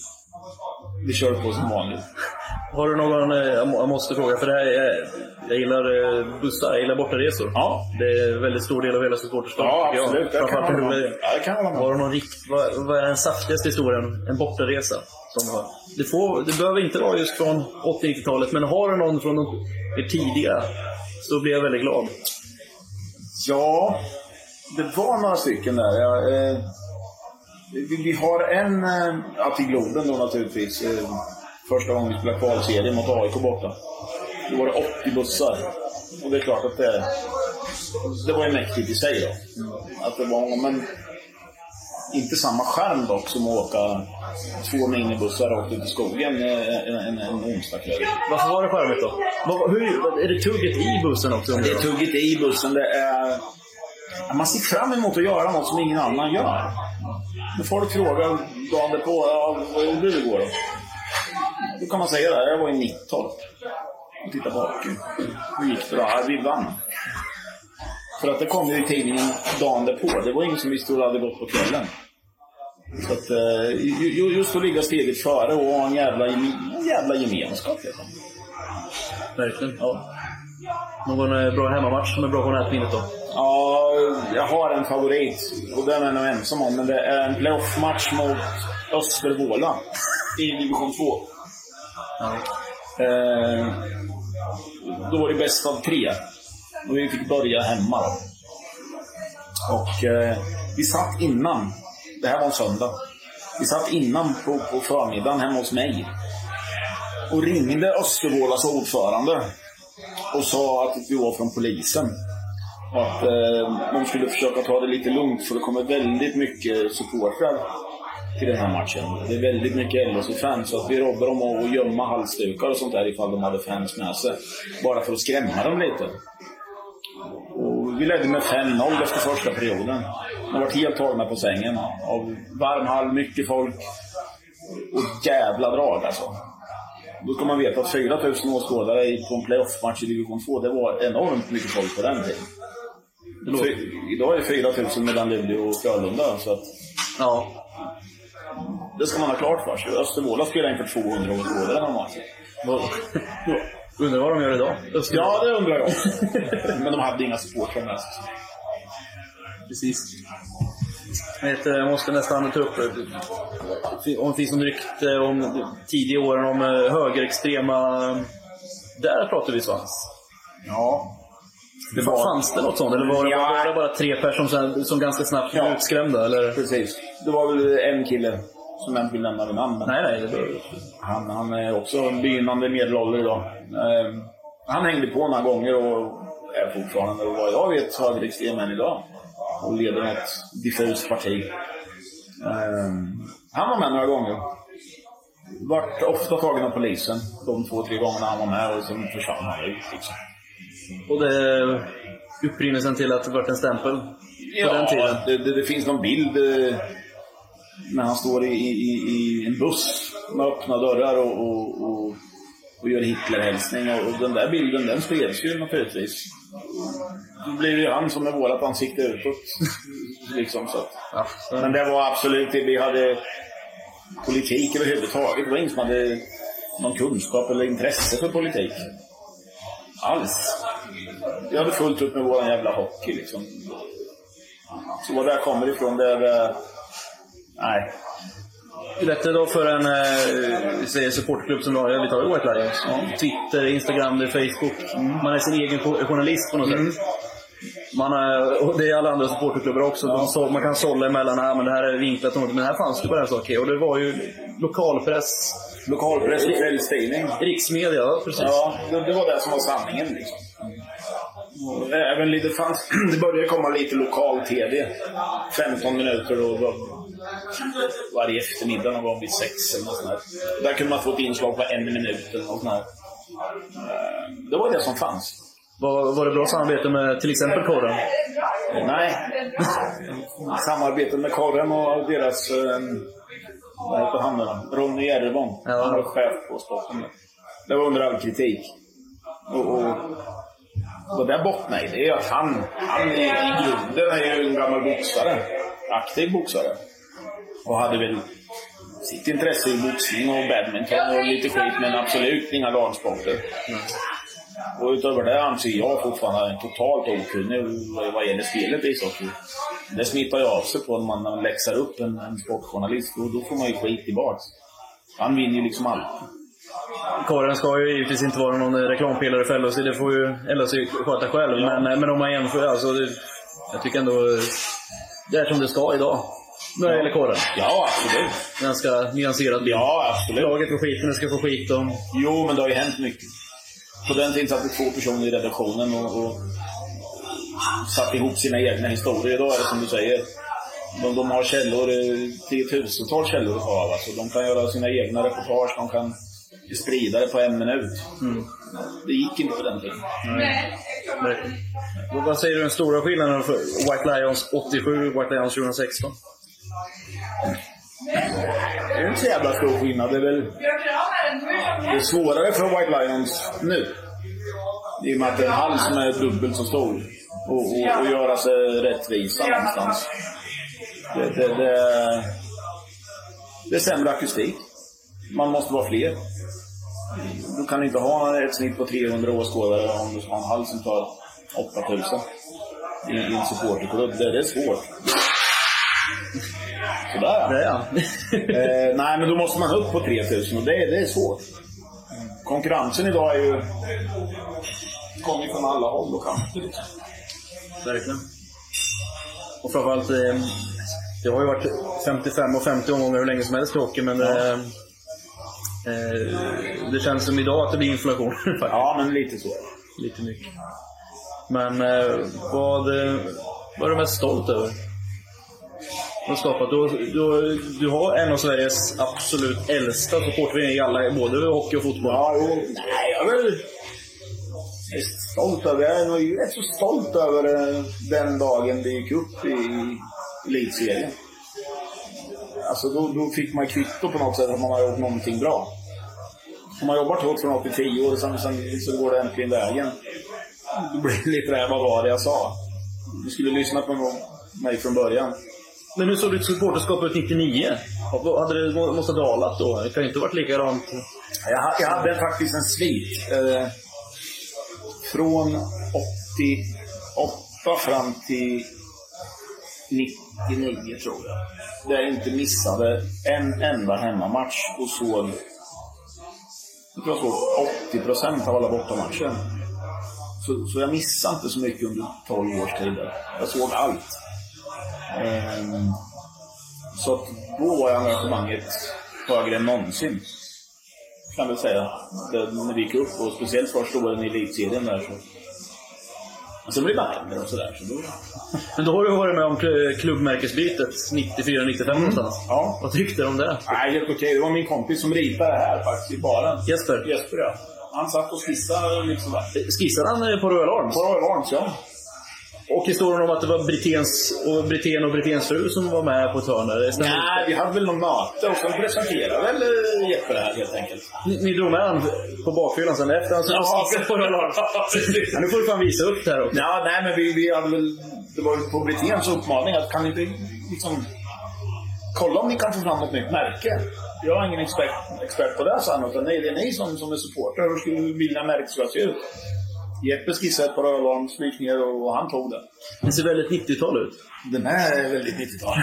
F: Vi körde på som vanligt.
E: Har du någon, eh, jag må- jag måste fråga, för det här är, jag gillar eh, bussar, jag gillar bortaresor.
F: Ja.
E: Det är en väldigt stor del av hela supporterskapet
F: Ja,
E: tycker jag.
F: absolut. Det kan jag med om. Ja, det kan jag om.
E: Har du någon rikt, vad, vad är den saftigaste historien? En bortaresa? Som har? Det, får, det behöver inte vara just från 80-90-talet, men har du någon från de- det tidiga så blir jag väldigt glad.
F: Ja, det var några stycken där. Ja, eh, vi, har en, eh, ja, till Globen då naturligtvis. Eh, första gången vi spelade kvalserie mot AIK borta. Då var det 80 bussar. Och det är klart att det, det var ju mäktigt i sig då. Att det var, men inte samma skärm dock som att åka två minibussar rakt ut i skogen eh, en, en, en onsdagkväll.
E: Varför var det charmigt då? Hur, är det tugget i bussen också?
F: Det är tugget i bussen. Det är... Man ser fram emot att göra något som ingen annan gör. När folk frågar dagen därpå, ja, vad gjorde du igår då? Då kan man säga det, jag var i Nittorp och tittade på hockey. Hur gick det då? Ja, vi vann. För att det kom ju i tidningen dagen därpå. Det var ingen som visste hur det hade gått på kvällen. Så att, eh, ju- ju- just att ligga steget före och ha en jävla, en jävla gemenskap. Liksom.
E: Verkligen. Ja. Någon eh, bra hemmamatch som är bra på nätminnet då?
F: Ja, jag har en favorit. Och den är jag nog ensam om. Men det är en playoff-match mot Östervåla i division 2.
E: Ja.
F: Eh, då var det bäst av tre. Och vi fick börja hemma då. Och eh, vi satt innan. Det här var en söndag. Vi satt innan på, på förmiddagen hemma hos mig. Och ringde Östervålas ordförande. Och sa att vi var från polisen. Att eh, de skulle försöka ta det lite lugnt för det kommer väldigt mycket supportrar till den här matchen. Det är väldigt mycket LHC-fans så att vi rådde dem att gömma halsdukar och sånt där ifall de hade fans med sig. Bara för att skrämma dem lite. Och vi ledde med 5-0 efter första perioden. De var helt tagna på sängen. Av varm hall, mycket folk och jävla drag alltså. Då ska man veta att 4000 åskådare på en playoff-match i division 2, det var enormt mycket folk på den tiden. Fy- Idag är det 4000 mellan Luleå och Frölunda. Så att
E: Ja.
F: det ska man ha klart för sig. Östervåla spelar inför 200 åskådare den här matchen.
E: Undrar vad de gör idag? Öster...
F: Ja, det undrar jag. Men de hade inga supportrar med sig.
E: Precis. Vet, jag måste nästan ta upp eh, om det finns något rykte om de tidiga åren om eh, högerextrema... Där pratar vi svans.
F: Ja.
E: Det var, fanns det något sånt? Eller var det,
F: Ja.
E: var det bara tre personer som, som ganska snabbt blev
F: Ja.
E: utskrämda? Eller?
F: Precis. Det var väl en kille som jag inte vill nämna vid namn.
E: Nej, nej. Det var...
F: Han, han är också en begynnande medelålder idag. Eh, han hängde på några gånger och är fortfarande, vad jag vet, högerextrem än idag. Och leder något diffust parti. Eh, han var med några gånger. Vart ofta tagen av polisen. De två, tre gångerna han var med och sen försvann han ut. Liksom.
E: Och det är upprinnelsen till att det varit en stämpel på den tiden.
F: Det, det, det finns någon bild eh, när han står i, i, i en buss med öppna dörrar och, och, och, och gör Hitlerhälsning. Och, och den där bilden den spreds ju naturligtvis. Då blir det ju han som är vårat ansikte utåt. liksom, så.
E: Ja, så-
F: Men det var absolut inte, vi hade politik överhuvudtaget. Det var ingen som hade någon kunskap eller intresse för politik. Alls. Vi hade fullt upp med vår jävla hockey liksom. Så var det här kommer ifrån, det är... eh, Nej.
E: Lättare då för en eh, supportklubb som har, vi tar ju White Lions. Twitter, Instagram, Facebook. Man är sin egen jo- journalist på något sätt. Man är, och det är alla andra supporterklubbar också. De så, man kan sålla emellan, ah, men det här är vinklat men här fanns det bara en sak. Och det var ju lokalpress,
F: Lokalpress och kvällstidning.
E: riksmedia, ja, precis.
F: Ja, det, det var det som var sanningen liksom. Och Även lite fanns, det började komma lite lokal-tv. 15 minuter och var, varje eftermiddag någon gång vid sex eller något sånt där. Där kunde man få ett inslag på en minut eller något sånt där. Eh, Det var det som fanns.
E: Var, var det bra samarbete med till exempel Korren?
F: Nej. Samarbete med Korren och deras... Vad heter han då? Ronny Järvång.
E: Ja.
F: Han var chef på sporten. Det var under all kritik. Och, och vad det bottnar i, det är att han, han i, grunden är ju en gammal boxare. Aktiv boxare. Och hade väl sitt intresse i boxning och badminton och lite skit, men absolut inga lagsporter. Och utöver det anser jag fortfarande är totalt okunnig vad- gäller spelet i ishockey. Det smittar ju av sig på när man, läxar upp en, en sportjournalist. Och då får man ju skit tillbaks. Han vinner ju liksom allt.
E: Korren ska ju givetvis inte vara någon reklampelare för LHC, det får ju LHC sköta själv. Men, men om man jämför, alltså, det, jag tycker ändå det är som det ska idag. När det gäller Korren.
F: Ja, absolut.
E: Ganska nyanserad bild.
F: Ja, absolut.
E: Laget får skiten, det ska få skit. Och,
F: Jo, men det har ju hänt mycket. På den tiden satt det två personer i redaktionen och, och satt ihop sina egna historier. Idag är det som du säger. De, de har källor, eh, tiotusentals källor av. Alltså, de kan göra sina egna reportage, de kan sprida det på en minut. Det gick inte på den tiden.
E: verkligen. Vad- Vad säger du den stora skillnaden för White Lions 87 och White Lions 2016?
F: Det är inte så jävla stor skillnad. Det är väl det är svårare för White Lions nu. I och med att det är en hall som är dubbelt så stor. Och, och, och göra sig rättvisa någonstans. Det, det, det, det är sämre akustik. Man måste vara fler. Du kan inte ha ett snitt på 300 åskådare om du ska ha en hall som tar 8000 i, i en supporterklubb. Det, det är svårt. Sådär ja.
E: Det är han.
F: Eh, nej, men då måste man upp på 3000 och det, det är svårt. Konkurrensen idag är ju... kommer från alla håll och kanter. Liksom.
E: Verkligen. Och framförallt, eh, det har ju varit 55 och 50 omgångar hur länge som helst i hockey, men eh, eh, det känns som idag att det blir inflation. faktiskt.
F: Ja, men lite så.
E: Lite mycket. Men eh, vad, eh, vad är du mest stolt över? Du har skapat. Du, du, du har en av Sveriges absolut äldsta supportrar i alla, både hockey och fotboll.
F: Ja, jo. Nej, jag är väl jag är stolt över... Jag är nog rätt så stolt över eh, den dagen det gick upp i elitserien. Alltså, då, då fick man kvitto på något sätt att man har gjort någonting bra. Om man jobbar hårt från 8 till 10 år och sen, sen så går det äntligen vägen. Då blir det lite det här, vad var det jag sa? Du skulle lyssna på mig från början.
E: Men hur såg ditt supporterskap ut 99? Hade det måste ha dalat då? Det kan ju inte ha varit likadant.
F: Jag, jag hade faktiskt en svit. Eh, från 88 fram till 99 tror jag. Där jag inte missade en enda hemmamatch och såg jag tror jag såg 80 procent av alla bortamatcher. Så, så jag missade inte så mycket under 12 års tid. Jag såg allt. Ehm, så att då var engagemanget högre än någonsin kan vi säga. Det, när vi gick upp och speciellt första åren i elitserien där så. Men sen blev man äldre och sådär. Så då...
E: Men då har du varit med om kl- klubbmärkesbytet 94-95 någonstans.
F: Ja.
E: Vad tyckte du om det?
F: Nej, helt okej. Det var min kompis som ritade det här faktiskt i baren.
E: Jesper?
F: Jesper ja. Han satt och skissade liksom.
E: Skissade han på Royal Arms?
F: På Royal Arms, ja.
E: Och historien om att det var Briténs och Britén och fru som var med på ett hörn där,
F: Nej, vi hade väl något möte och sen presenterade väl eh, Jeppe det här helt enkelt.
E: Ni, ni drog med han på bakfyllan sen efter han
F: Ja.
E: Ja, nu får du fan visa upp det här också.
F: Ja, nej, men vi, vi hade väl... Det var ju på Briténs uppmaning att kan ni inte liksom... Kolla om ni kan få fram något nytt märke. Jag är ingen expert, expert på det, sa han. Utan nej, det är ni som, som är supportrar. Hur skulle vi vilja märket ska se ut? Jeppe skissade Royal gick ner och, han tog det.
E: Det ser väldigt 90-tal ut.
F: Den är väldigt 90-tal.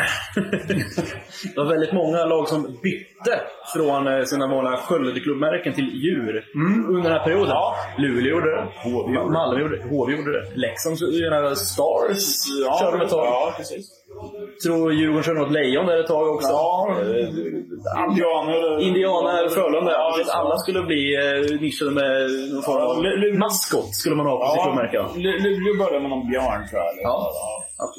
E: det var väldigt många lag som bytte från eh, sina vanliga Skövdeklubbmärken till djur under den här perioden.
F: Ja.
E: Luleå gjorde det. HV gjorde det. Malmö gjorde det. HV gjorde det. Leksand gjorde Stars körde de ett tag.
F: Ja, precis.
E: Tror Djurgården körde något lejon där ett tag också.
F: Ja, indianer.
E: Indianer, Frölunda.
F: Ja, det.
E: alla skulle bli eh, nischade med någon form av
F: Ja,
E: maskot skulle man ha på sitt
F: Ja,
E: klubbmärke.
F: Lu- Luleå började med någon björn, tror jag.
E: Ja.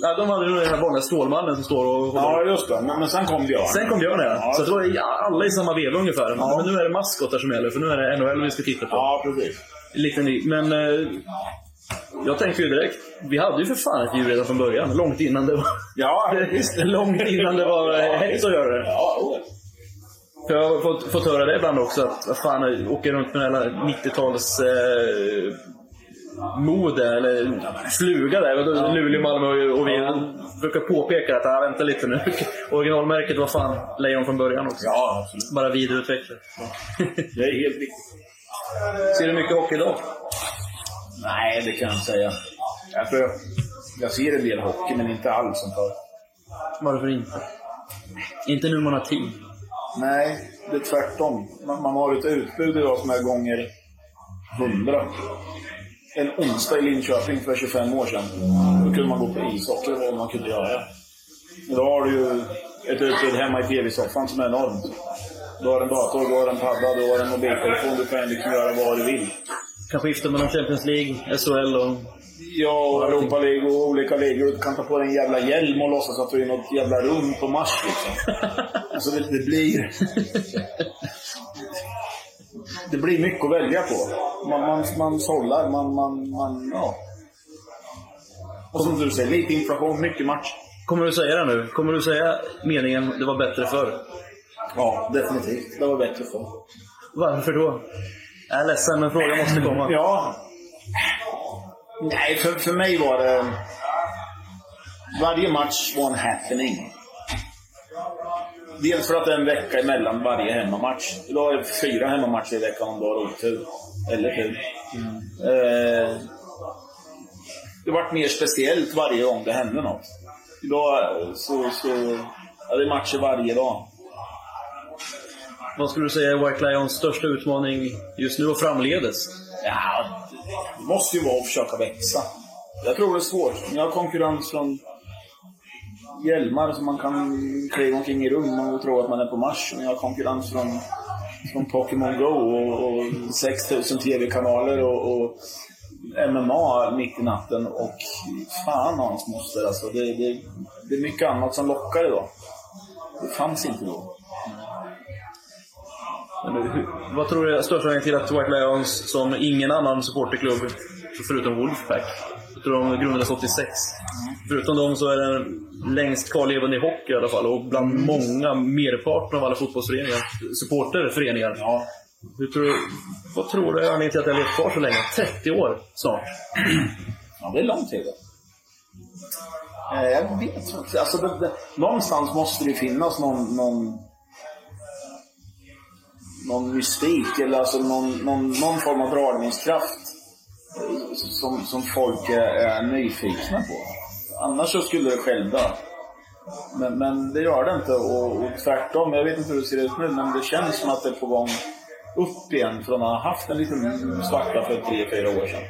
E: Ja, de hade ju den här vanliga Stålmannen som står och
F: Ja, just det. Men, men sen kom björn.
E: Sen kom Björn ja.
F: Ja.
E: Så det var alla i samma veva ungefär.
F: Ja.
E: Men nu är det maskotar som gäller, för nu är det NHL vi ska titta på.
F: Ja, precis.
E: Lite ny. Men eh, jag tänkte ju direkt, vi hade ju för fan ett djur redan från början. Långt innan det var,
F: Ja, visst.
E: långt innan det var hett att göra det.
F: Ja, oh.
E: För jag har fått, fått höra det ibland också, att vad fan, åker runt med här 90-tals eh, mode, eller fluga där. Luleå, Malmö och, och vi brukar påpeka att, ah, vänta lite nu. Originalmärket var fan lejon från början också.
F: ja, absolut.
E: Bara vidareutvecklat.
F: Det är helt riktigt.
E: Ser du mycket hockey idag?
F: Nej, det kan jag inte säga. Jag, tror jag, jag ser en del hockey, men inte alls som förr.
E: Varför inte? Inte nu man har tid.
F: Nej, det är tvärtom. Man, man har ett utbud idag som är gånger hundra. En onsdag i Linköping för 25 år sedan. Då kunde man gå på ishockey, det var vad man kunde göra. Idag har du ju ett utbud hemma i tv-soffan som är enormt. Du har en dator, du har en padda, du har en mobiltelefon. Du kan liksom göra vad du vill.
E: Kan skifta mellan Champions League, SHL och...
F: Ja, och Europa League och olika ligor. Du kan ta på dig en jävla hjälm och låtsas att du är i något jävla rum på Mars liksom. Alltså det, det blir... Det blir mycket att välja på. Man, man, man sållar, man, man, man, ja. Och som du säger, lite inflation, mycket match.
E: Kommer du säga det nu? Kommer du säga meningen det var bättre förr?
F: Ja, definitivt. Det var bättre förr.
E: Varför då? Jag är ledsen, men frågan måste komma.
F: Ja. Nej, för, för mig var det... Varje match var en happening. Dels för att det är en vecka emellan varje hemmamatch. Idag är det fyra hemmamatcher i veckan om du har otur. Eller tur. Eh, det vart mer speciellt varje gång det hände något. Idag eh, så... så ja, det är matcher varje dag.
E: Vad skulle du säga är White Lions största utmaning just nu och framledes?
F: Ja, det måste ju vara att försöka växa. Jag tror det är svårt. Ni har konkurrens från hjälmar som man kan kliva omkring i rum och tro att man är på Mars. Ni har konkurrens från, från Pokémon Go och, och 6000 tv-kanaler och, och MMA mitt i natten. Och fan hans moster alltså. Det, det, det är mycket annat som lockar idag. Det fanns inte då.
E: Vad tror du är största anledningen till att White Lions, som ingen annan supporterklubb, förutom Wolfpack, jag tror de grundades 86. Förutom dem så är den längst kvarlevande i hockey i alla fall, och bland många, merparten av alla fotbollsföreningar, supporterföreningar.
F: Ja.
E: Hur tror du, vad tror du är anledningen till att har levt kvar så länge? 30 år snart.
F: Ja, det är lång tid. Eh, Jag vet inte. Alltså, det, det, någonstans måste det finnas någon, någon, någon mystik eller alltså någon, någon, någon form av dragningskraft som, som folk är, är nyfikna på. Annars så skulle det själv dö. Men, men det gör det inte och, och tvärtom. Jag vet inte hur det ser ut nu men det känns som att det är på gång upp igen från att ha haft en liten svacka för tre, fyra år sedan.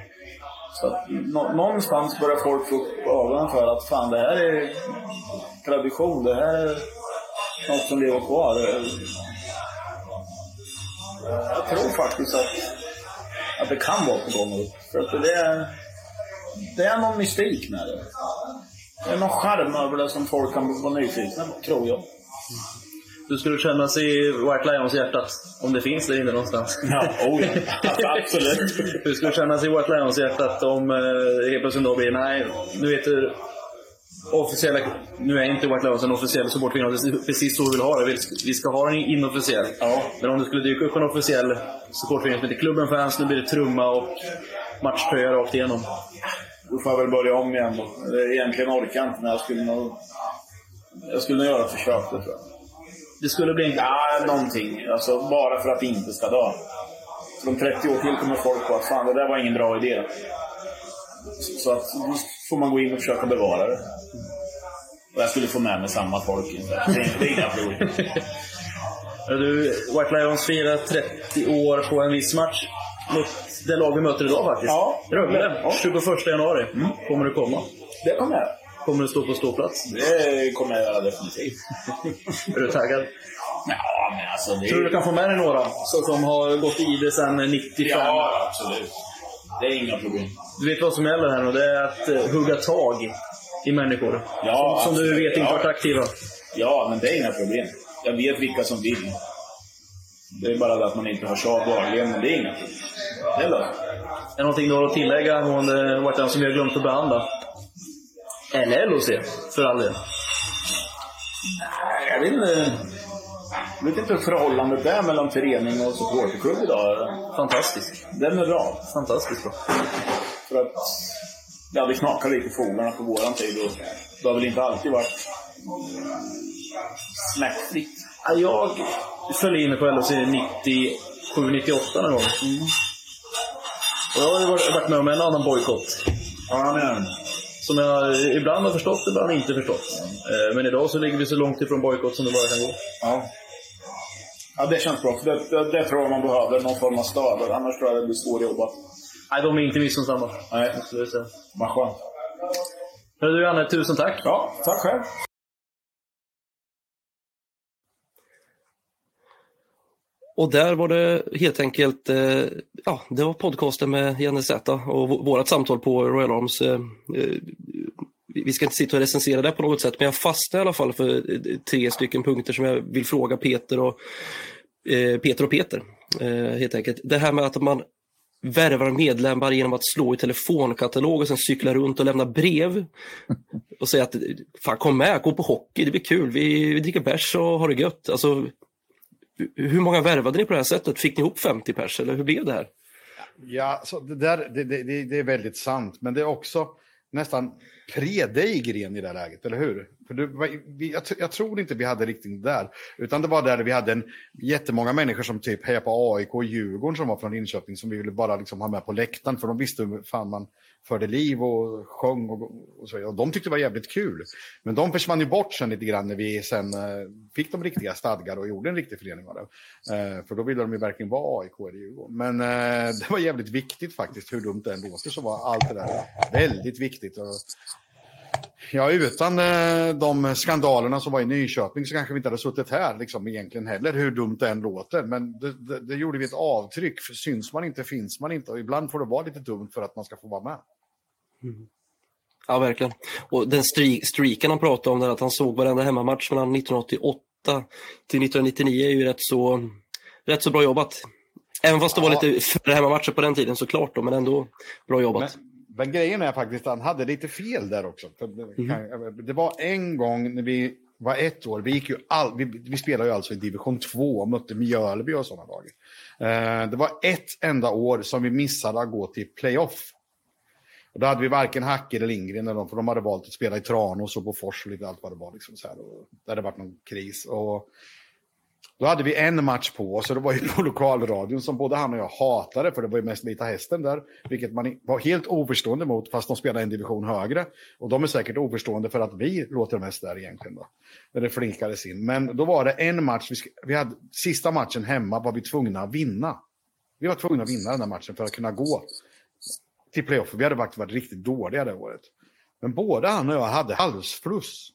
F: Så att nå- någonstans börjar folk få upp ögonen för att fan det här är tradition. Det här är något som lever kvar. Jag tror faktiskt att, att det kan vara på gång upp. För att det är, det är någon mystik med det. Det är någon charm över det som folk kan vara nyfikna på, tror jag.
E: Hur skulle kännas i White Lions hjärtat? Om det finns där inne någonstans.
F: Ja, oh ja. Absolut.
E: Hur skulle kännas i White Lions hjärtat om eh, helt plötsligt då blir nej, nu vet du officiella, nu är inte White Lions en officiell supportförening, är precis så vi vill ha det. Vi ska, ha den inofficiell.
F: Ja.
E: Men om det skulle dyka upp en officiell supportförening som heter Klubben Fans, nu blir det trumma och matchtröja rakt igenom.
F: Då får jag väl börja om igen då. Eller Egentligen orkar jag inte, men jag skulle nog... Jag skulle nog göra försök, det tror jag.
E: Det skulle bli en...
F: Ja, någonting. Alltså, bara för att vi inte ska dö. För om 30 år till kommer folk på att fan, det där var ingen bra idé. Så- att då får man gå in och försöka bevara det. Och jag skulle få med mig samma folk. Det är, inga problem.
E: Du, White Lions firar 30 år på en viss match. Mot det lag vi möter idag faktiskt.
F: Ja.
E: Rögle.
F: Ja.
E: 21 januari. Kommer du komma?
F: Det kommer jag.
E: Kommer du stå på ståplats?
F: Det kommer jag göra definitivt.
E: Är du taggad?
F: Ja, men alltså det
E: Tror du du kan få med dig några som har gått i det sedan 95?
F: Ja, absolut. Det är inga problem.
E: Du vet vad som gäller här nu? Det är att eh, hugga tag i människor.
F: Ja,
E: som, som du vet inte
F: Ja.
E: varit aktiva.
F: Ja, men det är inga problem. Jag vet vilka som vill. Det är bara det att man inte hörs av dagligen, men det är inga problem. Det är.
E: Är det någonting du har att tillägga angående White Lions som vi har glömt att behandla? Eller LOC, för all del.
F: Jag vet inte, jag vet inte hur förhållandet är mellan förening och supporterklubb idag.
E: Fantastiskt.
F: Den är bra.
E: Fantastiskt bra.
F: För att det hade knakat lite i fogarna på våran tid. Och det har väl inte alltid varit smärtfritt.
E: Ja, Jag föll in på LOC 97-98 någon gång. Och jag har ju varit med om en annan bojkott.
F: Ja, men,
E: Som jag ibland har förstått, ibland inte förstått. Eh, Men idag så ligger vi så långt ifrån bojkott som det bara kan gå.
F: ja. ja, det känns bra. För det, det, det tror jag man behöver, någon form av stöd. Annars tror jag det blir jobba.
E: Nej, de är inte missunnsamma.
F: Nej,
E: jag säga.
F: vad skönt.
E: Hörru du Janne, tusen tack.
F: Ja, tack själv.
A: Och där var det helt enkelt, eh, ja, det var podcasten med Janne Z och v- vårat samtal på Royal Arms. Eh, eh, vi ska inte sitta och recensera det på något sätt, men jag fastnade i alla fall för eh, tre stycken punkter som jag vill fråga Peter och eh, Peter och Peter. Eh, helt enkelt. Det här med att man värvar medlemmar genom att slå i telefonkatalog och sen cykla runt och lämna brev och säga att fan kom med, gå på hockey, det blir kul, vi, vi dricker bärs och har det gött. Alltså, hur många värvade ni på det här sättet? Fick ni ihop 50 pers eller hur blev det här?
D: Ja, så det, där, det, det, det är väldigt sant, men det är också nästan pre-dig-gren i det här läget, eller hur? För det, var- vi, jag, jag tror inte vi hade riktigt där, utan det var där vi hade en, jättemånga människor som typ hejade på AIK och Djurgården som var från Linköping som vi ville bara liksom ha med på läktaren, för de visste hur fan man förde liv och sjöng och, och så. Och de tyckte det var jävligt kul. Men de försvann ju bort sen lite grann när vi sen eh, fick de riktiga stadgar och gjorde en riktig förening av det. Eh, för då ville de ju verkligen vara AIK eller Djurgården. Men eh, det var jävligt viktigt faktiskt, hur dumt det än låter så var allt det där väldigt viktigt. Och, ja, utan eh, de skandalerna som var i Nyköping så kanske vi inte hade suttit här liksom, egentligen heller, hur dumt det än låter. Men det, det, det gjorde vi ett avtryck, för syns man inte finns man inte. Och ibland får det vara lite dumt för att man ska få vara med.
A: Ja, verkligen. Och den streak, streaken han pratade om, där att han såg varenda hemmamatch mellan 1988 till 1999 är ju rätt så, rätt så bra jobbat. Även fast det var
D: Ja.
A: lite färre hemmamatcher på den tiden såklart, då, men ändå bra jobbat.
D: Men, men grejen är faktiskt att han hade lite fel där också. Det, kan, det var en gång när vi var ett år, vi, gick ju all, vi, vi spelade ju alltså i division 2 och mötte Mjölby och sådana lag. Eh, det var ett enda år som vi missade att gå till playoff. Och då hade vi varken Hacker eller Lindgren, eller för de hade valt att spela i Tranås och Bofors och lite allt vad det var. Liksom så här, och det hade varit någon kris. Och då hade vi en match på oss och det var ju på lokalradion som både han och jag hatade, för det var ju mest Vita Hästen där, vilket man var helt oförstående mot, fast de spelade en division högre. Och de är säkert oförstående för att vi låter mest där egentligen då. När det flinkades in. Men då var det en match, vi, vi hade, sista matchen hemma var vi tvungna att vinna. Vi var tvungna att vinna den här matchen för att kunna gå till playoff. Vi hade faktiskt varit riktigt dåliga det året. Men både han och jag hade halsfluss.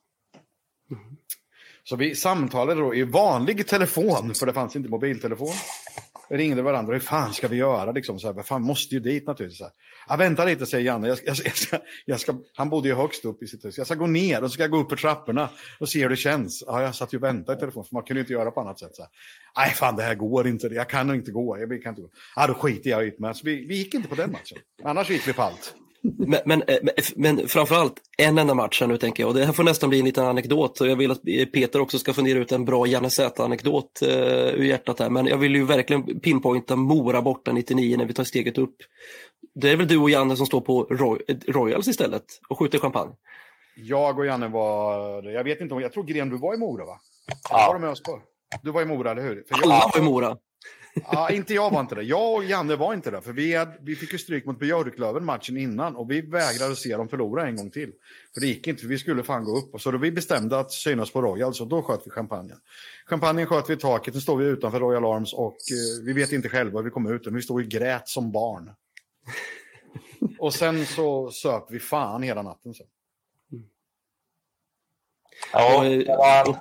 D: Så vi samtalade då i vanlig telefon, för det fanns inte mobiltelefon. Vi ringde varandra, hur fan ska vi göra? Liksom, så här, fan, måste ju dit naturligtvis. Så här. Ja, vänta lite, säger Janne. Jag, jag, jag, ska, jag ska, han bodde ju högst upp i sitt hus. Jag ska gå ner och så ska jag gå upp för trapporna och se hur det känns. Ja, jag satt ju och väntade i telefon, för man kunde inte göra på annat sätt. Så här. Nej, fan det här går inte. Jag kan inte gå. Jag kan inte gå. Ja, då skiter jag i det. Så vi, vi gick inte på den matchen. Annars gick vi på allt.
A: Men, men, eh, men framförallt en enda match här nu tänker jag. Och det här får nästan bli en liten anekdot. Och jag vill att Peter också ska fundera ut en bra Janne Z-anekdot uh, ur hjärtat här. Men jag vill ju verkligen pinpointa Mora borta 99 när vi tar steget upp. Det är väl du och Janne som står på Roy Royals istället och skjuter champagne?
D: Jag och Janne var, jag vet inte om, jag tror Gren du var i Mora va? Ja. Var du med oss på? Du var i Mora, eller hur?
A: För jag, Alla var i Mora.
D: Ja, inte jag var inte det. Jag och Janne var inte det. För vi, hade, vi fick ju stryk mot Björklöven matchen innan och vi vägrade se dem förlora en gång till. För det gick inte, för vi skulle fan gå upp. Och så då vi bestämde att synas på Royal, så då sköt vi champagnen. Champagnen sköt vi i taket, nu står vi utanför Royal Arms och eh, vi vet inte själva hur vi kom ut. Vi stod och grät som barn. och sen så söp vi fan hela natten. Så.
B: Ja, det var en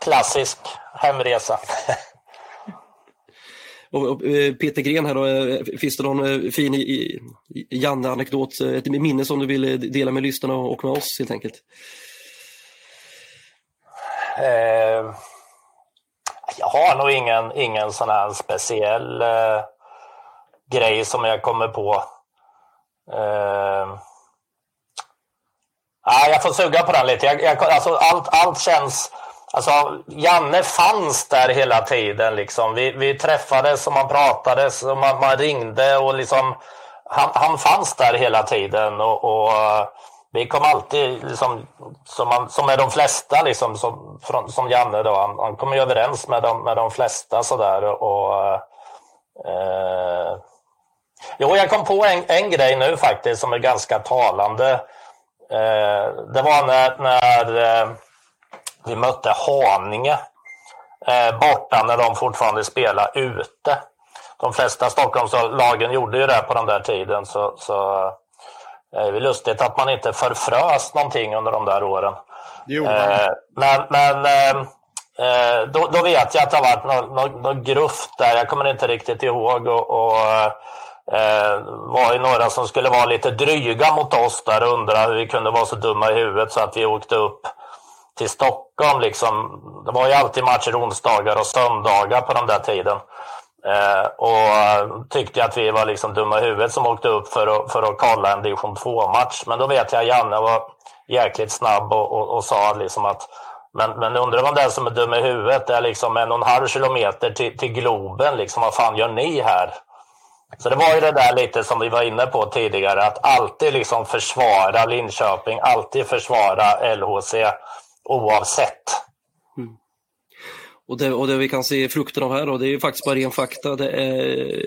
B: klassisk hemresa.
A: Och, och, eh, Peter Gren här då, eh, finns det någon eh, fin Janne-anekdot, ett minne som du vill dela med lyssnarna och med oss helt enkelt?
B: Eh, jag har nog ingen, ingen sån här speciell eh, grej som jag kommer på. Eh, jag får suga på den lite. Jag, jag, alltså, allt, allt känns Alltså, Janne fanns där hela tiden. Liksom. Vi, vi träffades och man pratades och man, man ringde. och liksom, han, han fanns där hela tiden. och, och vi kom alltid, liksom, som, man, som med de flesta, liksom, som, som Janne, då, han, han kom ju överens med de, med de flesta. Sådär, och, eh, jo, jag kom på en, en grej nu faktiskt som är ganska talande. Eh, det var när, när eh, vi mötte Haninge eh, borta när de fortfarande spelade ute. De flesta Stockholmslagen gjorde ju det på den där tiden. Så, så eh, det är lustigt att man inte förfrös någonting under de där åren. Eh, men men eh, eh, då, då, vet jag att det har varit något, något, något gruft där. Jag kommer inte riktigt ihåg. och, och eh, var ju några som skulle vara lite dryga mot oss där och undra hur vi kunde vara så dumma i huvudet så att vi åkte upp till Stockholm. Liksom. Det var ju alltid matcher onsdagar och söndagar på den där tiden. Eh, och tyckte att vi var liksom dumma i huvudet som åkte upp för att, för att kolla en division 2-match. Men då vet jag att Janne var jäkligt snabb och, och, och sa liksom att men, men undrar vem det är som är dum i huvudet. Det är liksom en och en halv kilometer till, till Globen. Liksom, vad fan gör ni här? Så det var ju det där lite som vi var inne på tidigare. Att alltid liksom försvara Linköping. Alltid försvara LHC oavsett. Mm.
A: Och, det, och det vi kan se frukten av här då, det är ju faktiskt bara ren fakta. Det är,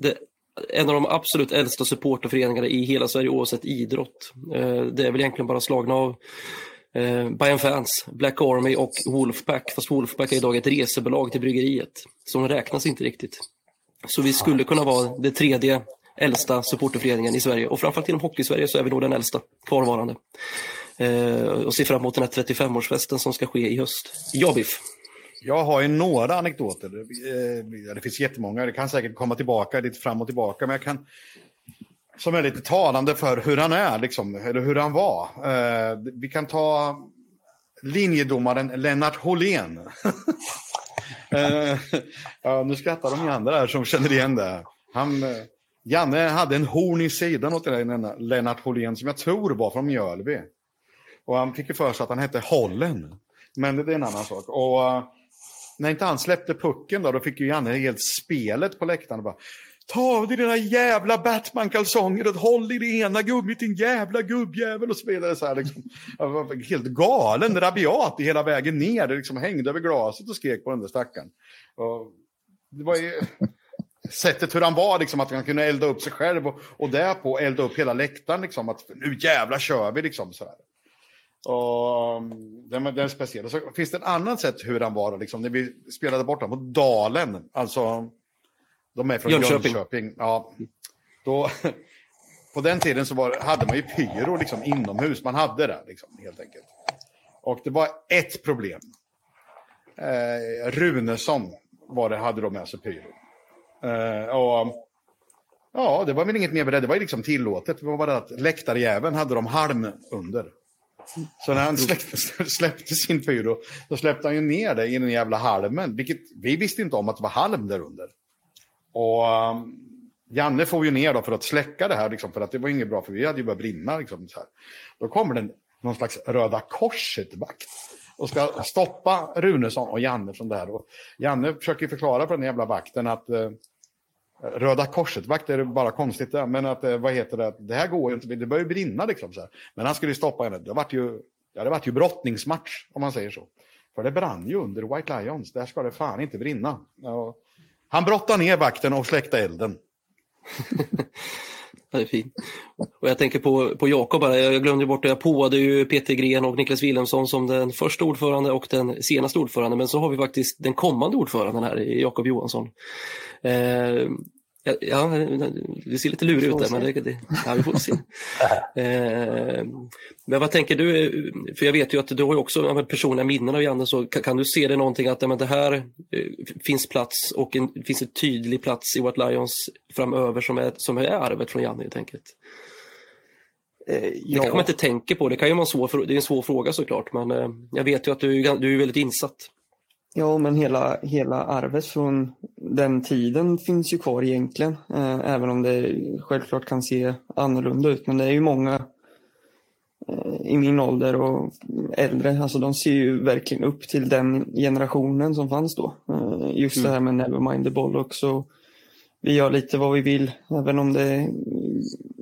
A: det, en av de absolut äldsta supporterföreningarna i hela Sverige oavsett idrott. Eh, det är väl egentligen bara slagna av eh, Bayern Fans, Black Army och Wolfpack. Fast Wolfpack är idag ett resebolag till bryggeriet. Så de räknas inte riktigt. Så vi skulle kunna vara det tredje äldsta supporterföreningen i Sverige och framförallt inom Hockey-Sverige så är vi nog den äldsta kvarvarande. Eh, och ser fram emot den här 35-årsfesten som ska ske i höst. Ja, Biff?
D: Jag har ju några anekdoter. Eh, det finns jättemånga. Det kan säkert komma tillbaka lite fram och tillbaka. Men jag kan, som är lite talande för hur han är, liksom, eller hur han var. Eh, vi kan ta linjedomaren Lennart Hållén. Eh, ja, nu skrattar de andra här som känner igen det. Han, Janne hade en horn i sidan åt Lennart Hållén som jag tror var från Mjölby. Och han fick ju för sig att han hette Hollen. Men det är en annan sak. Och eh, när inte han släppte pucken då, då fick ju Janne helt spelet på läktaren. Och bara, Ta av dig dina jävla Batman-kalsonger och håll i det ena gubbet din jävla gubbjävel och så vidare. Så här, liksom. Jag var helt galen, rabiat hela vägen ner. Det liksom hängde över glaset och skrek på den där stackaren. Och det var ju sättet hur han var, liksom, att han kunde elda upp sig själv och, och därpå elda upp hela läktaren. Liksom, att nu jävla kör vi liksom. Så här. Och, um, den, den är speciell. Så finns det ett annat sätt hur han var liksom, när vi spelade borta mot Dalen. Alltså, de är från Jönköping. Jönköping. Ja, då, på den tiden så var, hade man ju pyro liksom, inomhus. Man hade det liksom, helt enkelt. Och det var ett problem. Eh, Runesson var det, hade de med sig pyro. Eh, och, ja, det var väl inget mer med det. Det var ju liksom tillåtet. Det var bara att läktarjäveln hade de halm under. Så när han släppte, släppte sin pyro, då släppte han ju ner det i den jävla halmen. Vilket vi visste inte om att det var halm där under. Och um, Janne får ju ner då för att släcka det här, liksom, för att det var inget bra, för vi hade ju börjat brinna. Liksom, så här. Då kommer det någon slags Röda Korset-vakt och ska stoppa Runesson och Janne från det här. Och Janne försöker förklara för den jävla vakten att eh, Röda Korset-vakt är bara konstigt det, men att eh, vad heter det, det här går ju inte, det börjar brinna liksom. Så här. Men han skulle ju stoppa henne, det vart ju, ja, det vart ju brottningsmatch om man säger så. För det brann ju under White Lions, där ska det fan inte brinna. Ja. Han brottade ner vakten och släckte elden.
A: det är fint. Och jag tänker på, på Jakob, jag glömde bort det, jag påade ju Peter Gren och Niklas Wilhelmsson som den första ordförande och den senaste ordförande, men så har vi faktiskt den kommande ordföranden här, Jakob Johansson. Eh, Ja, det ser lite lurig ut där, men det, det, ja, vi får se. eh, men vad tänker du, för jag vet ju att du har också ja, personliga minnen av Janne, så kan, kan, du se det någonting att ja, det här eh, finns plats och en, finns en tydlig plats i What Lions framöver som är, som är arvet från Janne helt enkelt? Eh, det ja. kanske man inte tänker på, det kan ju vara svår, det är en svår fråga såklart, men eh, jag vet ju att du, du är väldigt insatt.
G: Ja, men hela, hela arvet från den tiden finns ju kvar egentligen. Eh, även om det självklart kan se annorlunda ut. Men det är ju många eh, i min ålder och äldre, alltså de ser ju verkligen upp till den generationen som fanns då. Eh, just mm. det här med Nevermind the Bollocks och vi gör lite vad vi vill, även om det är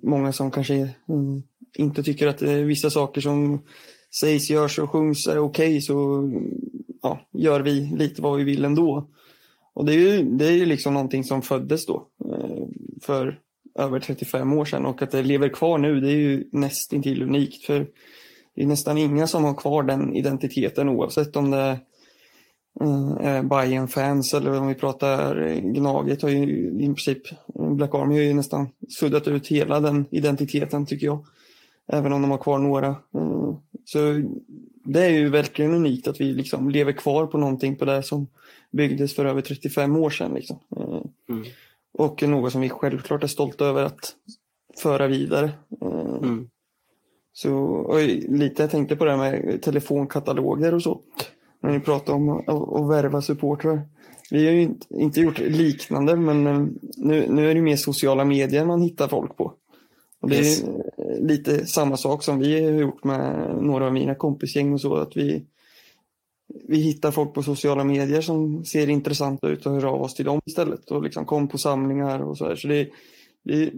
G: många som kanske mm, inte tycker att vissa saker som sägs, görs och sjungs är okej okay, så ja, gör vi lite vad vi vill ändå. Och det är ju, det är ju liksom någonting som föddes då eh, för över 35 år sedan och att det lever kvar nu det är ju nästintill unikt för det är nästan inga som har kvar den identiteten oavsett om det eh, är bayern fans eller om vi pratar Gnaget har ju i princip Black Army har ju nästan suddat ut hela den identiteten tycker jag. Även om de har kvar några. Eh, så det är ju verkligen unikt att vi liksom lever kvar på någonting på det som byggdes för över 35 år sedan. Liksom. Eh, mm. Och något som vi självklart är stolta över att föra vidare. Eh, mm. Så lite jag tänkte på det här med telefonkataloger och så. När ni pratar om att värva supportrar. Vi har ju inte gjort liknande men nu, nu är det mer sociala medier man hittar folk på. Och det yes. är lite samma sak som vi har gjort med några av mina kompisgäng och så. Att vi, vi hittar folk på sociala medier som ser intressanta ut och hör av oss till dem istället. Och liksom kom på samlingar och så här. Så det, det,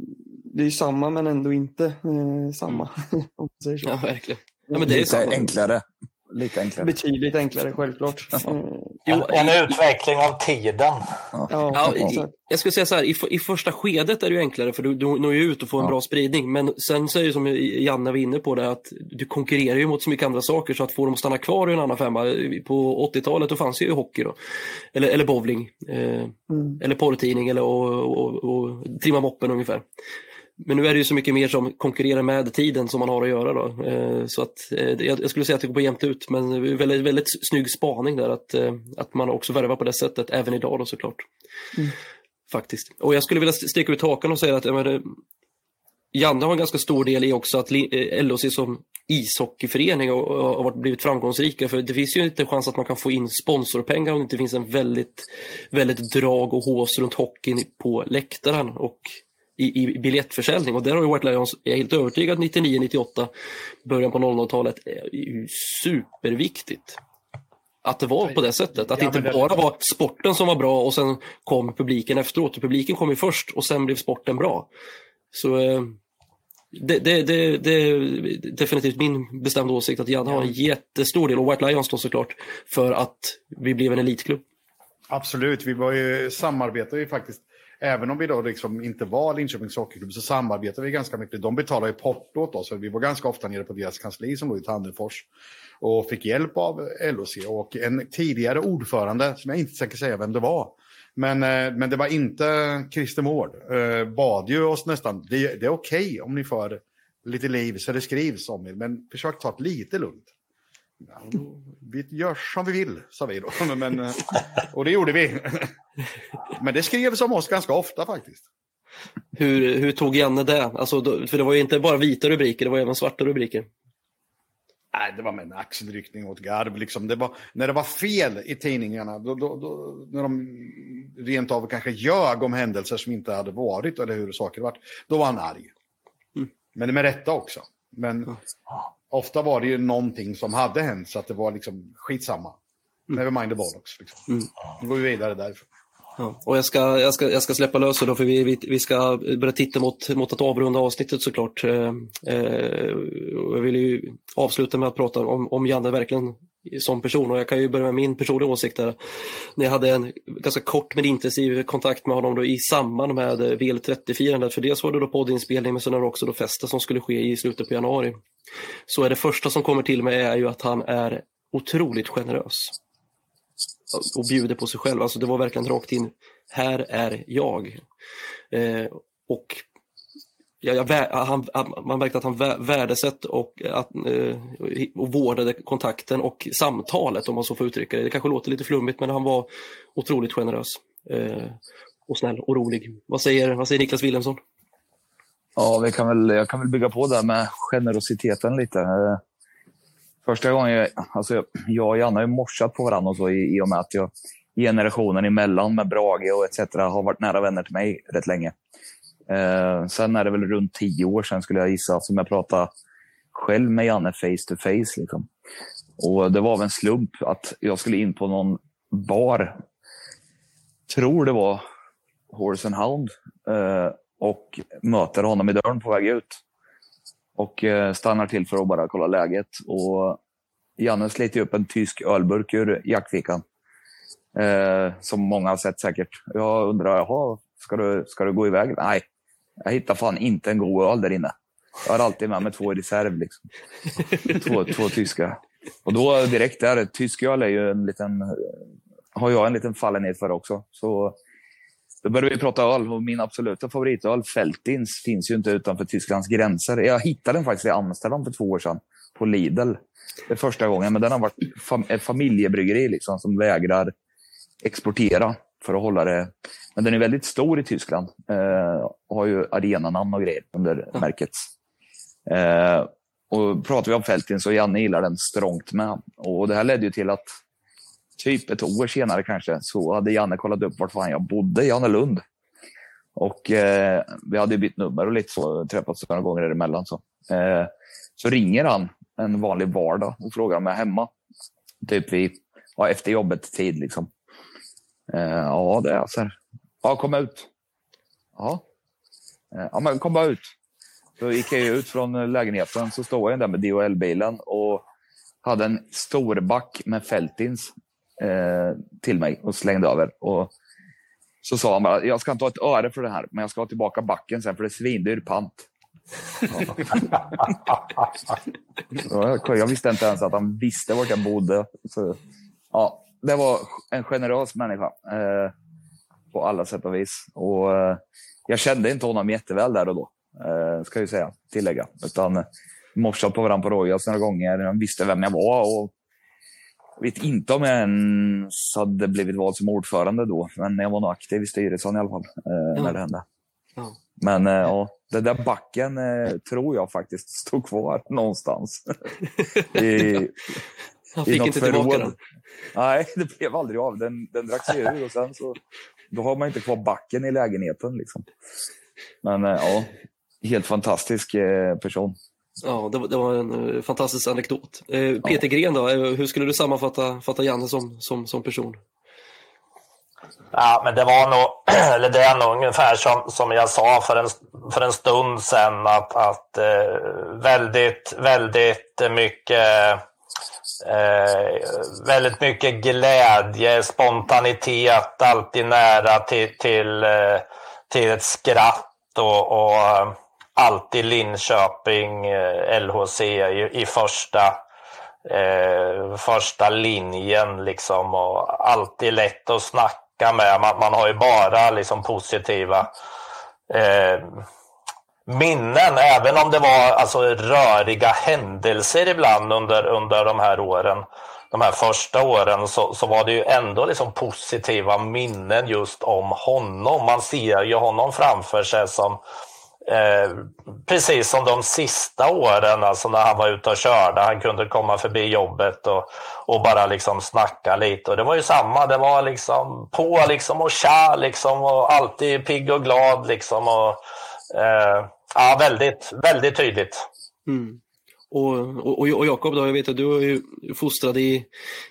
G: det är samma men ändå inte eh, samma. om man säger så.
A: Ja, verkligen.
C: Ja, men det är lite samma. enklare. Lite enklare.
G: Betydligt enklare, självklart.
B: Jo, en utveckling av tiden.
A: Ja. Ja, jag skulle säga så här, i, i första skedet är det ju enklare för du, du når ju ut och får en ja. bra spridning. Men sen så är det som Janne var inne på det att du konkurrerar ju mot så mycket andra saker så att få dem att stanna kvar i en annan femma. På 80-talet då fanns ju hockey då. Eller, eller bowling. Eh, mm. Eller porrtidning eller och, och, och, och trimma moppen ungefär. Men nu är det ju så mycket mer som konkurrerar med tiden som man har att göra. Då. Eh, så att, eh, jag skulle säga att det går jämnt ut, men väldigt, väldigt snygg spaning där att, eh, att man också värvar på det sättet, även idag då såklart. Mm. Faktiskt. Och jag skulle vilja sticka ut hakan och säga att menar, Janne har en ganska stor del i också att LOC som ishockeyförening har blivit framgångsrika. För det finns ju inte chans att man kan få in sponsorpengar om det inte finns en väldigt, väldigt drag och hås runt hockeyn på läktaren. Och i, i biljettförsäljning och där har ju White Lions, jag är helt övertygad, 99-98, början på 00-talet, är ju superviktigt. Att det var på det sättet, att ja, det inte bara var sporten som var bra och sen kom publiken efteråt. Publiken kom ju först och sen blev sporten bra. Så eh, det, det, det, det är definitivt min bestämda åsikt att Janne har en jättestor del, och White Lions då såklart, för att vi blev en elitklubb.
D: Absolut, vi var ju, samarbetade ju faktiskt även om vi då liksom inte var Linköpings Hockeyklubb så samarbetade vi ganska mycket. De betalade ju porto åt oss, vi var ganska ofta nere på deras kansli som låg i Tandefors och fick hjälp av LOC och en tidigare ordförande, som jag inte tänker säga vem det var, men, eh, men det var inte Christer Mård, eh, bad ju oss nästan, det, det är okej okay om ni för lite liv så det skrivs om er, men försök ta det lite lugnt vi gör som vi vill, sa vi då. Men, eh, och det gjorde vi. Men det skrevs om oss ganska ofta faktiskt.
A: Hur, hur tog Janne det? Alltså, för det var ju inte bara vita rubriker, det var även svarta rubriker.
D: Nej, det var med en axelryckning åt garv. Liksom. Det var, när det var fel i tidningarna, då, då, då, när de rent av kanske ljög om händelser som inte hade varit eller hur saker varit, då var han arg. Mm. Men med rätta också. Men ofta var det ju någonting som hade hänt så att det var liksom skitsamma. Mm. Never mind the bollocks. Liksom. Mm. Då går vi vidare därifrån.
A: Ja, och jag ska, jag, ska, jag ska släppa lös då, för vi, vi, vi ska börja titta mot, mot att avrunda avsnittet såklart. Eh, eh, jag vill ju avsluta med att prata om, om Janne verkligen som person och jag kan ju börja med min personliga åsikt där. När jag hade en ganska kort men intensiv kontakt med honom då i samband med VL30-firandet, för dels var det då poddinspelning men sen var det också då festen som skulle ske i slutet på januari. Så är det första som kommer till mig är ju att han är otroligt generös och bjuder på sig själv. Alltså det var verkligen rakt in, här är jag. Eh, och ja, jag, han, man märkte att han värdesatte och, eh, att, eh, och vårdade kontakten och samtalet om man så får uttrycka det. Det kanske låter lite flummigt men han var otroligt generös eh, och snäll och rolig. Vad säger, vad säger Niklas Wilhelmsson?
C: Ja, vi kan väl, jag kan väl bygga på det med generositeten lite. Första gången, jag, alltså jag och Janne har ju morsat på varandra och så i, i och med att jag generationen emellan med Brage och etc. har varit nära vänner till mig rätt länge. Eh, sen är det väl runt tio år sedan skulle jag gissa som jag pratade själv med Janne face to face. Liksom. Och det var av en slump att jag skulle in på någon bar. Tror det var Horse and Hound. Eh, och möter honom i dörren på väg ut och eh, stannar till för att bara kolla läget. Och Janne sliter upp en tysk ölburk ur jackfickan. Eh, som många har sett säkert. Jag undrar, jaha, ska du, ska du gå iväg? Nej, jag hittar fan inte en god öl där inne. Jag har alltid med mig två i reserv. Liksom. Två, två tyska. Och då direkt där, tysk öl är ju en liten, har jag en liten fallenhet för också. Så då började vi prata öl och min absoluta favoritöl, Feltins, finns ju inte utanför Tysklands gränser. Jag hittade den faktiskt i Amsterdam för två år sedan på Lidl. Det är första gången, men den har varit ett familjebryggeri liksom, som vägrar exportera för att hålla det. Men den är väldigt stor i Tyskland eh, och har ju arenanamn och grejer under ja. märket. Eh, och pratar vi om Feltin så Janne gillar den strångt med. Och det här ledde ju till att typ ett år senare kanske, så hade Janne kollat upp vart fan jag bodde, Jannelund. Och eh, vi hade bytt nummer och lite så, träffats några gånger däremellan. Så. Eh, så ringer han en vanlig vardag och frågar om jag är hemma. Typ vid, ja, efter jobbet-tid liksom. Eh, ja, det så Ja, kom ut. Ja. Eh, ja, men kom bara ut. Så gick jag ut från lägenheten, så stod jag där med DHL-bilen och hade en stor back med Feltins eh, till mig och slängde över. Och så sa han bara, jag ska inte ha ett öre för det här, men jag ska ha tillbaka backen sen för det är svindyr pant. jag visste inte ens att han visste vart jag bodde. Så, ja, det var en generös människa eh, på alla sätt och vis. Och, eh, jag kände inte honom jätteväl där och då, eh, ska jag säga, tillägga. Utan morsat på varandra på Rojas några gånger. Han visste vem jag var och vet inte om jag ens hade blivit vald som ordförande då, men jag var nog aktiv i styrelsen i alla fall eh, ja. när det hände. Ja. Men eh, ja, den där backen eh, tror jag faktiskt stod kvar någonstans. I,
A: Han fick inte förråd. tillbaka den?
C: Nej, det blev aldrig av. Den, den drack sig ur och sen så då har man inte kvar backen i lägenheten. Liksom. Men eh, ja, helt fantastisk eh, person.
A: Ja, det var, det var en uh, fantastisk anekdot. Peter ja. Gren då, hur skulle du sammanfatta fatta Janne som, som, som person?
B: Ja, men det var nog, eller det är nog ungefär som, som jag sa för en, för en stund sedan att, att väldigt, väldigt mycket Eh, väldigt mycket glädje, spontanitet, alltid nära till, till, eh, till ett skratt och, och eh, alltid Linköping, eh, LHC i, i första, eh, första linjen liksom och alltid lätt att snacka med. Man, man har ju bara liksom positiva eh, minnen, även om det var alltså röriga händelser ibland under, under de här åren, de här första åren, så, så var det ju ändå liksom positiva minnen just om honom. Man ser ju honom framför sig som Eh, precis som de sista åren, alltså när han var ute och körde. Han kunde komma förbi jobbet och, och bara liksom snacka lite. Och det var ju samma, det var liksom på liksom och tja liksom och alltid pigg och glad liksom. Och, eh, ja, väldigt, väldigt tydligt.
A: Mm. Och, och, och Jakob, jag vet att du är ju fostrad i,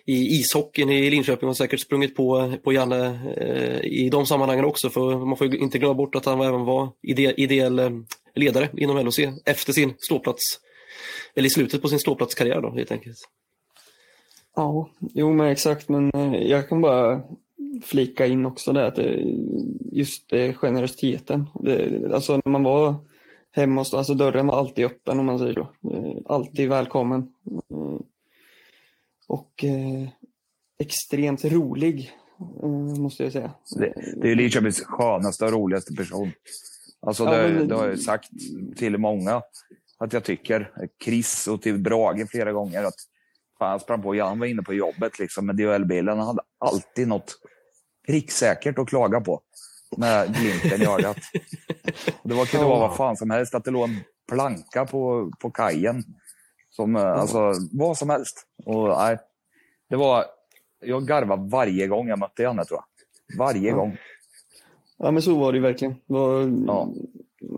A: i ishockeyn i Linköping och har säkert sprungit på, på Janne eh, i de sammanhangen också. För man får ju inte glömma bort att han även var ide, ideell eh, ledare inom LHC efter sin ståplats, eller i slutet på sin ståplatskarriär då helt enkelt.
G: Ja, jo men exakt, men eh, jag kan bara flika in också där att just det, generositeten. Det, alltså när man var hemma hos, alltså dörren var alltid öppen om man säger så. Eh, alltid välkommen. Eh, och eh, extremt rolig, måste jag säga.
C: Det, det är Linköpings skönaste och roligaste person. Alltså det, ja, men... det har jag sagt till många att jag tycker. Chris och till Brage flera gånger att fan, jag sprang på Jan var inne på jobbet liksom med DHL-bilen. Han hade alltid något pricksäkert att klaga på med glimten i ögat. Det var, kunde vara vad fan som helst, att det låg en planka på, på kajen. Som, eh, alltså, vad som helst. Och, nej, det var, jag garvade varje gång jag mötte Janne, tror jag. Varje
G: ja.
C: gång.
G: Ja, men så var det ju verkligen. Det var, ja.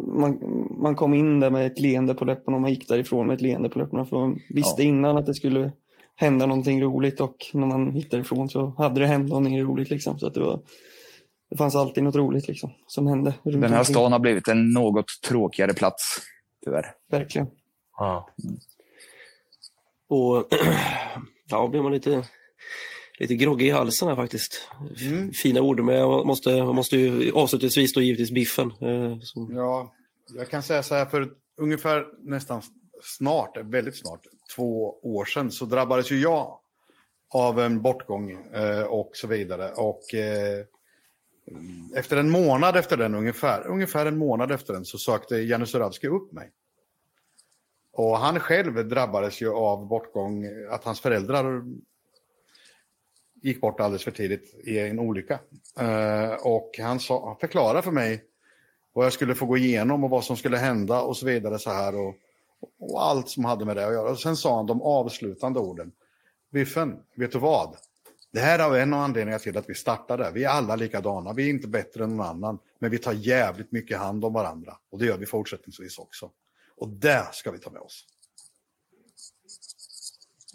G: man, man kom in där med ett leende på läpparna och man gick därifrån med ett leende på läpparna. För man visste ja. innan att det skulle hända någonting roligt och när man gick därifrån så hade det hänt någonting roligt. Liksom. Så att det var, det fanns alltid något roligt liksom, som hände.
C: Den här stan har blivit en något tråkigare plats, tyvärr.
G: Verkligen.
B: Ja.
A: Och ja, blir man lite, lite groggy i halsen här faktiskt. Mm. Fina ord, men jag måste, jag måste ju avslutningsvis då givetvis biffen. Eh.
D: Ja, jag kan säga så här, för ungefär nästan snart, väldigt snart, två år sedan så drabbades ju jag av en bortgång eh, och så vidare. Och eh, efter en månad efter den ungefär, ungefär en månad efter den så sökte Janne Suravski upp mig. Och han själv drabbades ju av bortgång, att hans föräldrar gick bort alldeles för tidigt i en olycka. Eh, och han, sa, han förklarade för mig vad jag skulle få gå igenom och vad som skulle hända och så vidare så här. Och, och allt som hade med det att göra. Och sen sa han de avslutande orden. Biffen, vet du vad? Det här är en av anledningarna till att vi startade. Vi är alla likadana, vi är inte bättre än någon annan. Men vi tar jävligt mycket hand om varandra. Och det gör vi fortsättningsvis också. Och det ska vi ta med oss.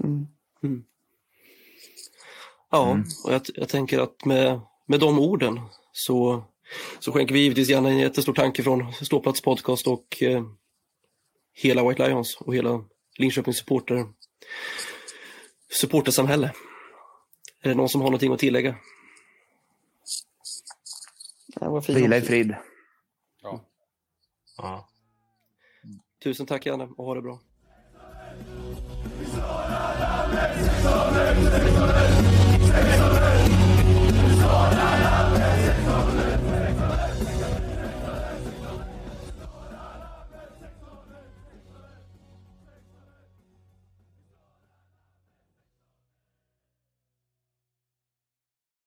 A: Mm. Mm. Ja, mm. och jag, jag, tänker att med, med de orden så, så skänker vi givetvis gärna en jättestor tanke från Ståplats podcast och eh, hela White Lions och hela Linköpings supporter, supportersamhälle. Är det någon som har någonting att tillägga?
C: Vila i frid.
B: Ja. ja.
A: Tusen tack Janne och ha det bra.